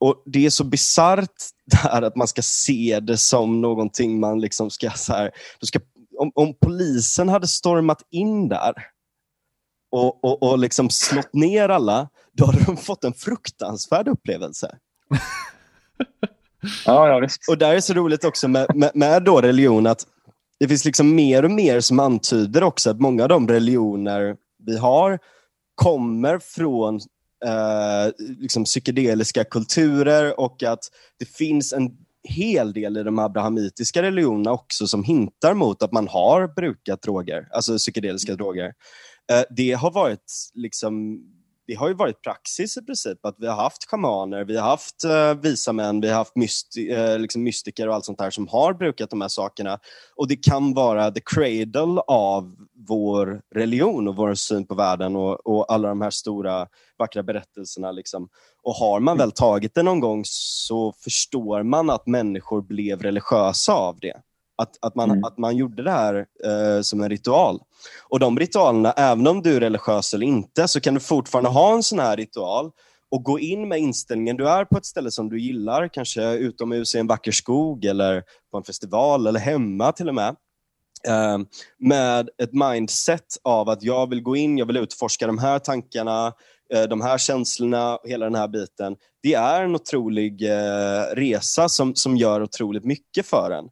S1: Och Det är så bisarrt att man ska se det som någonting man liksom ska... Så här, ska om, om, polisen hade stormat in där och, och, och liksom slått ner alla, då hade de fått en fruktansvärd upplevelse.
S2: ja, ja, visst.
S1: Och där är så roligt också med, med, med då religion att det finns liksom mer och mer som antyder också att många av de religioner vi har kommer från eh, liksom psykedeliska kulturer och att det finns en hel del i de abrahamitiska religionerna också som hintar mot att man har brukat droger, alltså psykedeliska mm. droger. Eh, det har varit liksom det har ju varit praxis i princip att vi har haft shamaner, vi har haft uh, visa män, vi har haft mysti uh, eh, liksom mystiker och allt sånt där som har brukat de här sakerna. Och det kan vara the cradle av vår religion och vår syn på världen och, och alla de här stora vackra berättelserna. Liksom. Och har man väl tagit det någon gång så förstår man att människor blev religiösa av det. Att, att, man, mm. att man gjorde det här eh, som en ritual. Och de ritualerna, även om du är religiös eller inte, så kan du fortfarande ha en sån här ritual och gå in med inställningen, du är på ett ställe som du gillar, kanske utomhus i en vacker skog eller på en festival eller hemma till och med. Uh, med ett mindset av att jag vill gå in, jag vill utforska de här tankarna, uh, de här känslorna och hela den här biten. Det är en otrolig uh, resa som, som gör otroligt mycket för en.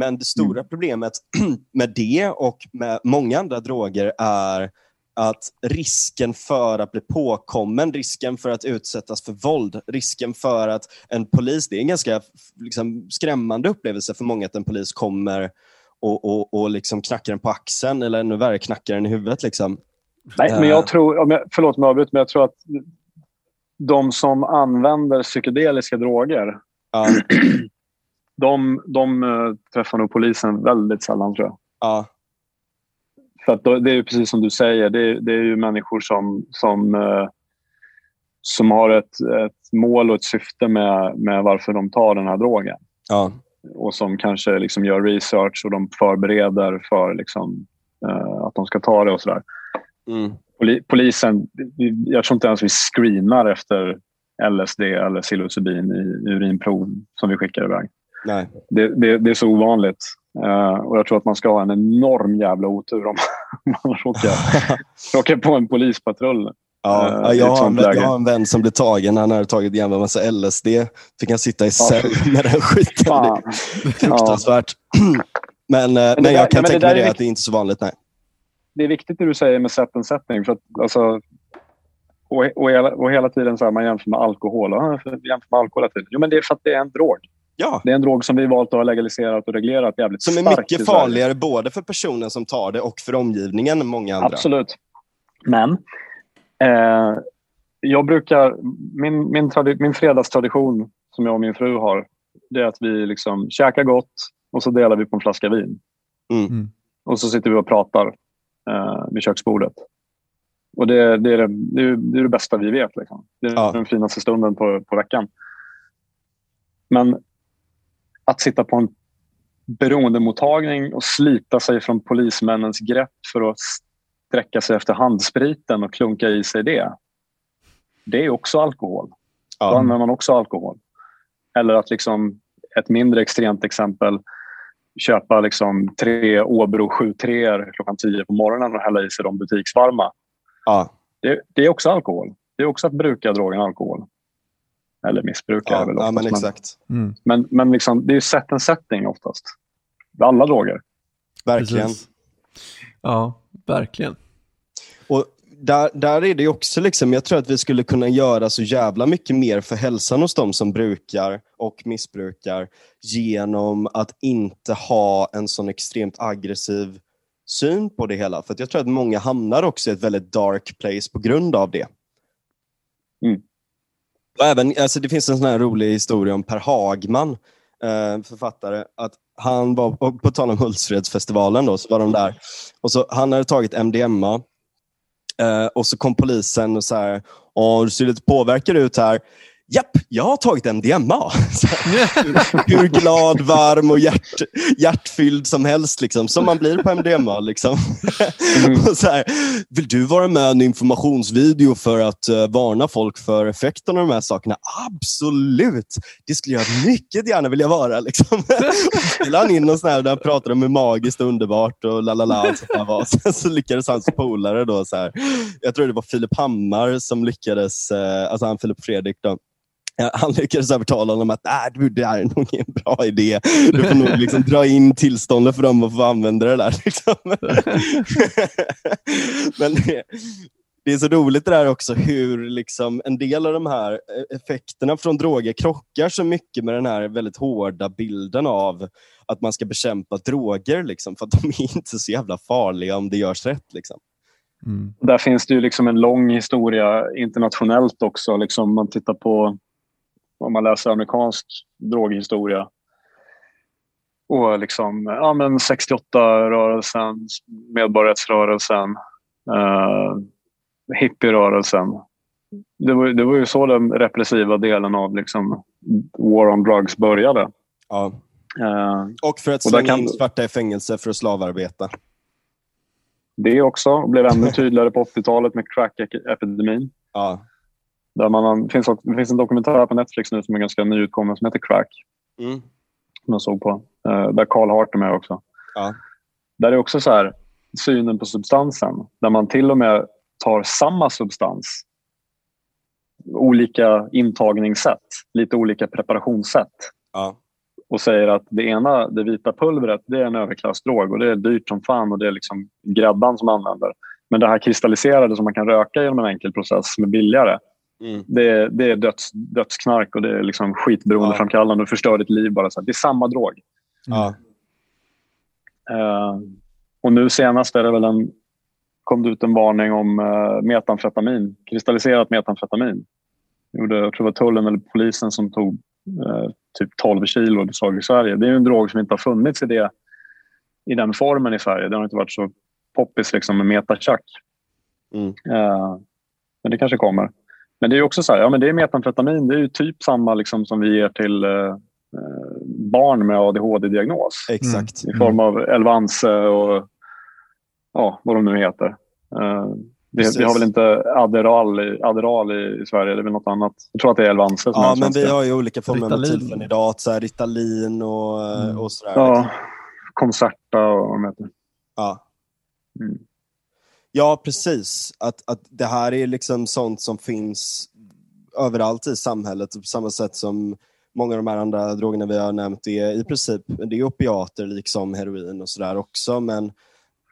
S1: Men det stora mm. problemet med det och med många andra droger är att risken för att bli påkommen, risken för att utsättas för våld, risken för att en polis, det är en ganska liksom, skrämmande upplevelse för många att en polis kommer och, och, och liksom knackar den på axeln eller ännu värre knackar den i huvudet. Liksom.
S2: Nej, men jag eh. tror, om jag, förlåt mig avbryt, men jag tror att de som använder psykedeliska droger, ja. de, de uh, träffar nog polisen väldigt sällan tror jag.
S1: Ja.
S2: För att då, det är precis som du säger, det, det är ju människor som, som, uh, som har ett, ett mål och ett syfte med, med varför de tar den här drogen.
S1: Ja.
S2: Och som kanske liksom gör research och de förbereder för liksom, uh, att de ska ta det och sådär. Mm. Polisen, jag tror inte ens vi screenar efter LSD eller psilocybin i urinprov som vi skickar iväg.
S1: Nej.
S2: Det, det, det är så ovanligt. Uh, och Jag tror att man ska ha en enorm jävla otur om man råkar, råkar på en polispatrull.
S1: Ja, uh, jag, har en, jag har en vän som blev tagen. Han hade tagit en massa LSD. Fick han sitta i cell ja. med den skiten. Fan. Fruktansvärt. Ja. men, uh, men, men, jag kan men tänka mig det, att det är inte så vanligt. Nej.
S2: Det är viktigt det du säger med set and setting. För att, alltså, och, och, hela, och hela tiden så här, man jämför med alkohol. Ja, jämför med alkohol hela tiden. Jo, men det är för att det är en drog.
S1: Ja.
S2: Det är en drog som vi valt att ha legaliserat och reglerat jävligt
S1: Som är mycket farligare både för personen som tar det och för omgivningen än många andra.
S2: Absolut. Men eh, jag brukar, min, min, min fredagstradition som jag och min fru har, det är att vi liksom käkar gott och så delar vi på en flaska vin.
S1: Mm. mm.
S2: Och så sitter vi och pratar eh, vid köksbordet. Och det, det, är det, det, är, det, är det bästa vi vet. Liksom. Det är ja. den finaste stunden på, på veckan. Men att sitta på en beroendemottagning och slita sig från polismännens grepp för att sträcka sig efter handspriten och klunka i sig det. Det är också alkohol. Ja. Då använder man också alkohol. Eller att liksom, ett mindre extremt exempel, köpa liksom tre Åbro 73 klockan 10 på morgonen och hälla i sig de butiksvarma.
S1: Ja.
S2: Det, det, är också alkohol. Det är också att bruka drogen alkohol. Eller missbrukare.
S1: Ja,
S2: väl
S1: oftast, ja, men exakt.
S2: Mm. Men, men liksom, det är ju set and setting oftast. Alla droger.
S1: Verkligen.
S3: Precis. Ja, verkligen.
S1: Och där, där är det också, liksom, jag tror att vi skulle kunna göra så jävla mycket mer för hälsan hos de som brukar och missbrukar genom att inte ha en sån extremt aggressiv syn på det hela. För jag tror att många hamnar också i ett väldigt dark place på grund av det.
S2: Mm.
S1: Och även, alltså det finns en sån här rolig historia om Per Hagman, eh, författare, att han var, på tal om Hultsfredsfestivalen, då, så var de där. Och så, han hade tagit MDMA eh, och så kom polisen och så här, du ser lite påverkad ut här. Japp, jag har tagit MDMA. hur glad, varm och hjärt, hjärtfylld som helst, liksom, som man blir på MDMA. Liksom. Mm. och så här, vill du vara med i en informationsvideo för att uh, varna folk för effekten av de här sakerna? Absolut! Det skulle jag mycket gärna vilja vara. Liksom. så han in och sån här, där han pratade om hur magiskt och underbart och la la la. Sen så lyckades hans polare, då, så här, jag tror det var Filip Hammar som lyckades, uh, alltså han Filip Fredrik, då, han lyckades övertala honom att äh, du, det här är nog ingen bra idé. Du får nog liksom dra in tillståndet för dem att få använda det där. Liksom. Men det, det, är så roligt det där också hur liksom en del av de här effekterna från droger krockar så mycket med den här väldigt hårda bilden av att man ska bekämpa droger. Liksom, för att de är inte så jävla farliga om det görs rätt. Liksom.
S2: Mm. Där finns det ju liksom en lång historia internationellt också. Liksom man tittar på om man läser amerikansk droghistoria. Och liksom, ja, men 68-rörelsen, medborgarrättsrörelsen, eh, hippierörelsen. Det var, det var ju så den repressiva delen av liksom, War on drugs började.
S1: Ja. Uh, och för att slänga kan... in svarta i fängelse för att slavarbeta.
S2: Det också. Och blev ännu tydligare på 80-talet med crack-epidemin.
S1: Ja.
S2: Där man, det, finns också, det finns en dokumentär på Netflix nu som är ganska nyutkommen som heter Crack. Mm. Som jag såg på. Uh, där Carl Hart är med också. Ja. Där är också så här, synen på substansen. Där man till och med tar samma substans. Olika intagningssätt, lite olika preparationssätt. Ja. Och säger att det ena, det vita pulvret, det är en överklassdrog och det är dyrt som fan och det är liksom gräddan som använder. Men det här kristalliserade som man kan röka genom en enkel process som är billigare. Mm. Det, det, är döds, dödsknark och det är liksom skitberoendeframkallande och förstör ditt liv. Bara så. Det är samma drog. Mm. Uh, och nu senast är det väl en, kom det ut en varning om uh, metamfetamin, kristalliserat metamfetamin. Gjorde, jag tror det var tullen eller polisen som tog uh, typ 12 kilo beslag i Sverige. Det är en drog som inte har funnits i, det, i den formen i Sverige. Det har inte varit så poppis liksom med metachack. Mm. Uh, men det kanske kommer. Men det är också så här, ja, men det är metamfetamin. Det är ju typ samma liksom som vi ger till uh, barn med ADHD-diagnos.
S1: Exakt.
S2: Mm. I form av Elvanse och ja, vad de nu heter. Uh, det, vi har väl inte Adderall, i, Adderall i, i, Sverige, det är väl något annat. Jag tror att det är Elvanse som
S1: Ja, men vi har ju olika former av tillfenidat, så här, Ritalin och, mm. och sådär.
S2: Ja, liksom. Concerta och vad de heter.
S1: Ja. Mm. Ja, precis. Att, att det här är liksom sånt som finns överallt i samhället på samma sätt som många av de här andra drogerna vi har nämnt är i princip det är opiater liksom heroin och sådär också men,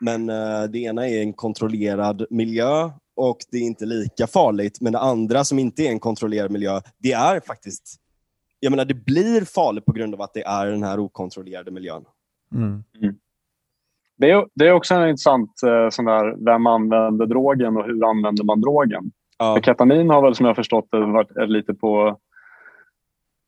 S1: men uh, det ena är en kontrollerad miljö och det är inte lika farligt men det andra som inte är en kontrollerad miljö det är faktiskt jag menar det blir farligt på grund av att det är den här okontrollerade miljön. Mm. Mm.
S2: Det är, det är också en intressant eh, sån där, vem använder drogen och hur använder man drogen? Ja. Ketamin har väl som jag förstått det varit lite på,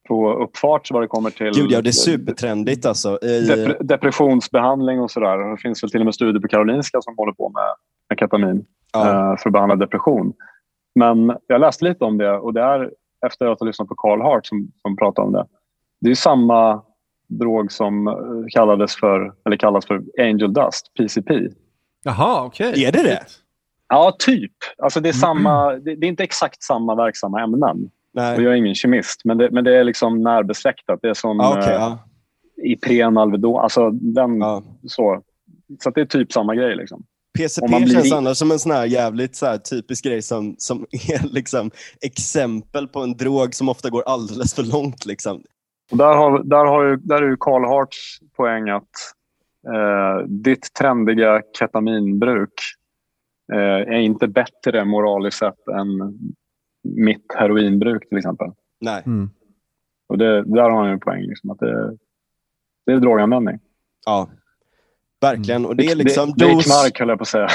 S2: på uppfart vad det kommer till...
S1: Gud ja, det är supertrendigt alltså. I...
S2: Dep depressionsbehandling och sådär. Det finns väl till och med studier på Karolinska som håller på med, med ketamin ja. eh, för att behandla depression. Men jag läste lite om det och det är efter att ha lyssnat på Carl Hart som, som pratade om det. Det är samma drog som eh, kallades för, eller kallas för Angel Dust, PCP.
S3: Jaha, okej. Okay.
S1: Är det det?
S2: Ja, typ. Alltså det, är samma, det, det är inte exakt samma verksamma ämnen. Nej. Och jag är ingen kemist, men det, men det är liksom närbesläktat. Det är som ah, okay, eh, ja. Ipren, Alvedon, alltså den, ja. så. Så det är typ samma grej. Liksom.
S1: PCP blir... känns annars som en sån här jävligt så här typisk grej som, som är liksom exempel på en drog som ofta går alldeles för långt. Liksom.
S2: Och där, har, där, har ju, där är ju Carl Harts poäng att eh, ditt trendiga ketaminbruk eh, är inte bättre moraliskt sett än mitt heroinbruk till exempel.
S1: Nej. Mm.
S2: Och det, där har han ju poäng. Liksom, att det, det är droganvändning.
S1: Ja, verkligen. Och det är liksom
S2: det, det är knark höll jag på att säga.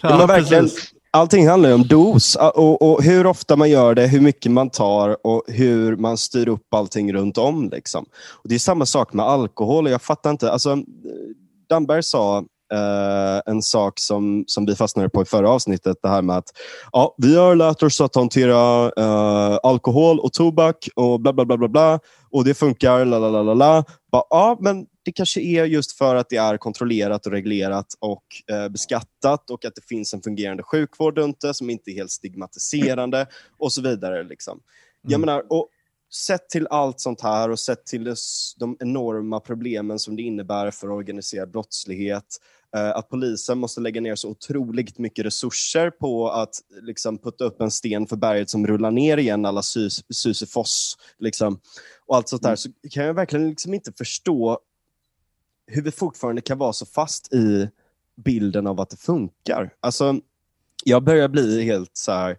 S1: Ja, verkligen, Allting handlar ju om dos och, och, hur ofta man gör det, hur mycket man tar och hur man styr upp allting runt om. Liksom. Och det är samma sak med alkohol. Jag fattar inte. Alltså, Damberg sa Uh, en sak som, som vi fastnade på i förra avsnittet. Det här med att ja, vi har lärt oss att hantera uh, alkohol och tobak och bla bla bla bla bla och det funkar. La, la, la, la. Bara, ja, men det kanske är just för att det är kontrollerat och reglerat och uh, beskattat och att det finns en fungerande sjukvård runt det som inte är helt stigmatiserande och så vidare. Liksom. Mm. Jag menar, och sett till allt sånt här och sett till de enorma problemen som det innebär för organiserad brottslighet Eh, att polisen måste lägga ner så otroligt mycket resurser på att liksom, putta upp en sten för berget som rullar ner igen alla Sisyfos. Liksom, och allt sånt där, mm. så kan jag verkligen liksom inte förstå hur vi fortfarande kan vara så fast i bilden av att det funkar. Alltså, jag börjar bli helt så här,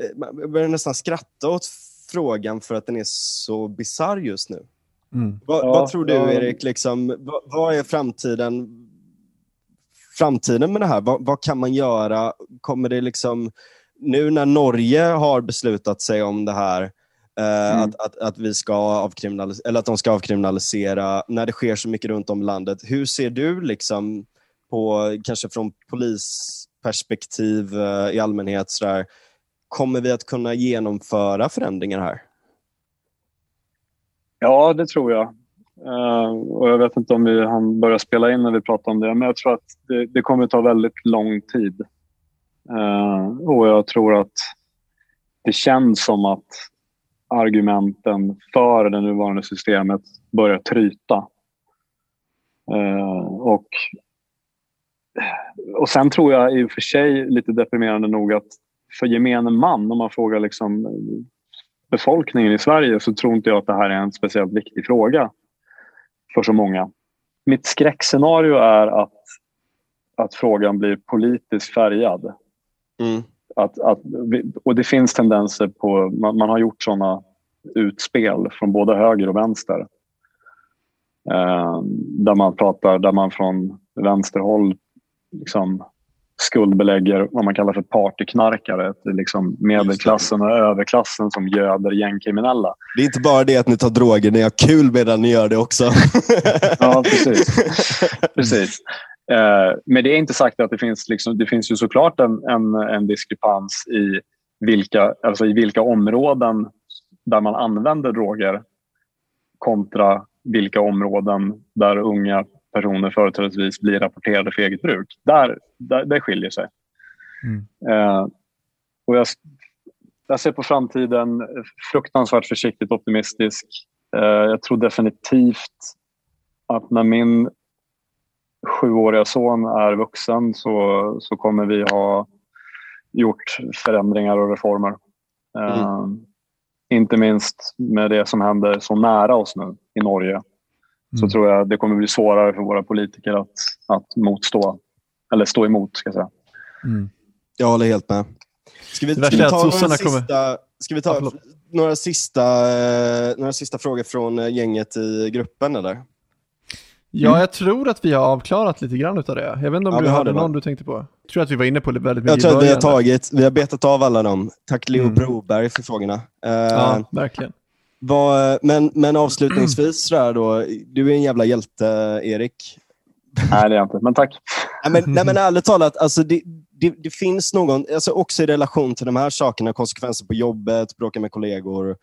S1: eh, jag börjar nästan skratta åt frågan för att den är så bizarr just nu. Mm. Vad, ja, vad, tror du, ja. Erik? Liksom, vad, vad, är framtiden? framtiden med det här? Vad, vad, kan man göra? Kommer det liksom, nu när Norge har beslutat sig om det här, mm. att, att, att, vi ska avkriminalisera, eller att de ska avkriminalisera, när det sker så mycket runt om i landet, hur ser du liksom på, kanske från polisperspektiv eh, i allmänhet, så där, kommer vi att kunna genomföra förändringar här?
S2: Ja, det tror jag. Uh, och jag vet inte om vi han börjar spela in när vi pratar om det, men jag tror att det, det kommer ta väldigt lång tid. Och jag tror att det känns som att argumenten för det nuvarande systemet börjar tryta. Eh, och, och sen tror jag i och för sig lite deprimerande nog att för gemene man, om man frågar liksom befolkningen i Sverige så tror inte jag att det här är en speciellt viktig fråga för så många. Mitt skräckscenario är att, att frågan blir politiskt färgad. Mm. Att, att, och det finns tendenser på, man, man har gjort såna utspel från både höger och vänster. Eh, där man pratar, där man från vänsterhåll liksom skuldbelägger vad man kallar för partyknarkare. Det är liksom medelklassen och överklassen som göder gängkriminella.
S1: Det är inte bara det att ni tar droger, ni har kul medan ni gör det också.
S2: ja, precis. precis. Eh, men det är inte sagt att det finns, liksom, det finns ju såklart en, en, en diskrepans i vilka, alltså i vilka områden där man använder droger kontra vilka områden där unga personer företrädesvis blir rapporterade för eget bruk. Där, där, där skiljer sig. Mm. Eh, och jag, jag ser på framtiden fruktansvärt försiktigt optimistisk. Eh, jag tror definitivt att när min sjuåriga son är vuxen så, så kommer vi ha gjort förändringar och reformer. Mm. Uh, inte minst med det som händer så nära oss nu i Norge mm. så tror jag det kommer bli svårare för våra politiker att, att motstå, eller stå emot. Ska jag säga.
S1: Mm. Jag håller helt med. Ska vi, ska vi ta, några sista, ska vi ta några, sista, eh, några sista frågor från eh, gänget i gruppen? Eller?
S3: Ja, mm. jag tror att vi har avklarat lite grann av det. Jag vet inte om ja, du hade någon du tänkte på? Jag tror att vi var inne på det väldigt mycket
S1: Jag tror att vi har tagit, vi har betat av alla dem. Tack Leo mm. Broberg för frågorna. Uh,
S3: ja, verkligen.
S1: Vad, men, men avslutningsvis sådär då, du är en jävla hjälte Erik.
S2: Nej, det är jag inte, men tack.
S1: nej, men, nej, men ärligt talat, alltså det, det, det, finns någon, alltså också i relation till de här sakerna, konsekvenser på jobbet, bråka med kollegor,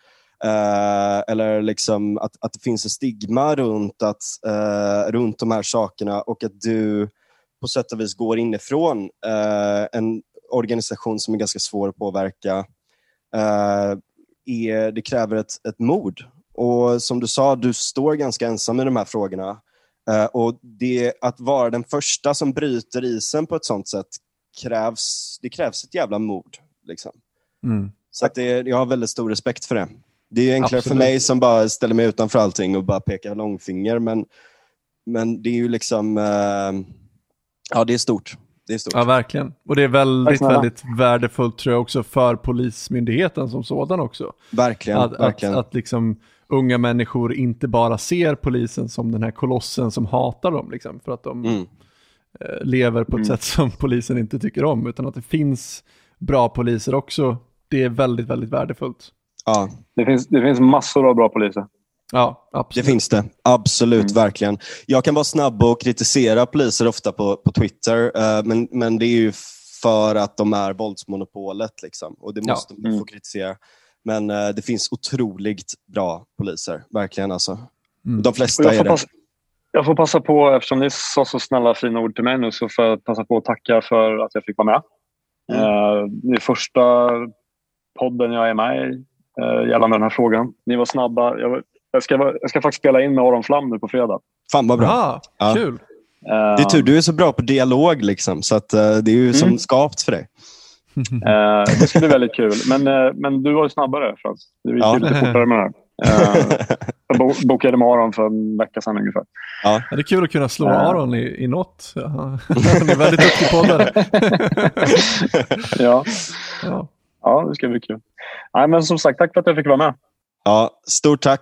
S1: Uh, eller liksom att, att det finns ett stigma runt, att, uh, runt de här sakerna och att du på sätt och vis går inifrån uh, en organisation som är ganska svår att påverka. Är, det kräver ett, ett mod. Och som du sa, du står ganska ensam i de här frågorna. och det, Att vara den första som bryter isen på ett sånt sätt krävs, det krävs ett jävla mod. Liksom. Mm. Så att det, jag har väldigt stor respekt för det. Det är enklare Absolut. för mig som bara ställer mig utanför allting och bara pekar långfinger, men, men det är ju liksom, uh, ja det är stort. Det är stort.
S3: Ja, verkligen. Och det är väldigt, väldigt värdefullt tror jag också för polismyndigheten som sådan också.
S1: Verkligen.
S3: Att,
S1: verkligen.
S3: att, att liksom unga människor inte bara ser polisen som den här kolossen som hatar dem, liksom, för att de mm. Eh, lever på ett mm. sätt som polisen inte tycker om, utan att det finns bra poliser också. Det är väldigt, väldigt värdefullt.
S1: Ja.
S2: Det, finns, det finns massor av bra poliser.
S3: Ja, absolut.
S1: Det finns det. Absolut, mm. verkligen. Jag kan vara snabb och kritisera poliser ofta på, på Twitter, uh, men, men det är ju för att de är våldsmonopolet. Liksom. Och det måste ja. man få mm. kritisera. Men uh, det finns otroligt bra poliser, verkligen. Alltså. Mm. De flesta är det. Passa,
S2: jag får passa på, eftersom ni sa så snälla fina ord till mig nu, så får jag passa på att tacka för att jag fick vara med. Mm. Uh, det är första podden jag är med i eh, gällande den här frågan. Ni var snabba. Jag, jag, ska, jag ska faktiskt spela in med Aron Flam nu på fredag.
S1: Fan vad bra.
S3: Ah, ja. Kul.
S1: Det är tur, du är så bra på dialog, liksom, så att, uh, det är ju mm. som skapt för dig.
S2: Uh, det ska bli väldigt kul. Men, uh, men du var ju snabbare, Frans. Du gick ja. lite fortare med det här. Uh, jag bokade med Aron för en vecka sedan ungefär.
S3: Ja. det är kul att kunna slå Aron i, i något. Han är väldigt duktig poddare.
S2: ja. ja. Ja, det ska bli kul. Nej, men som sagt, tack för att jag fick vara med.
S1: Ja, stort tack.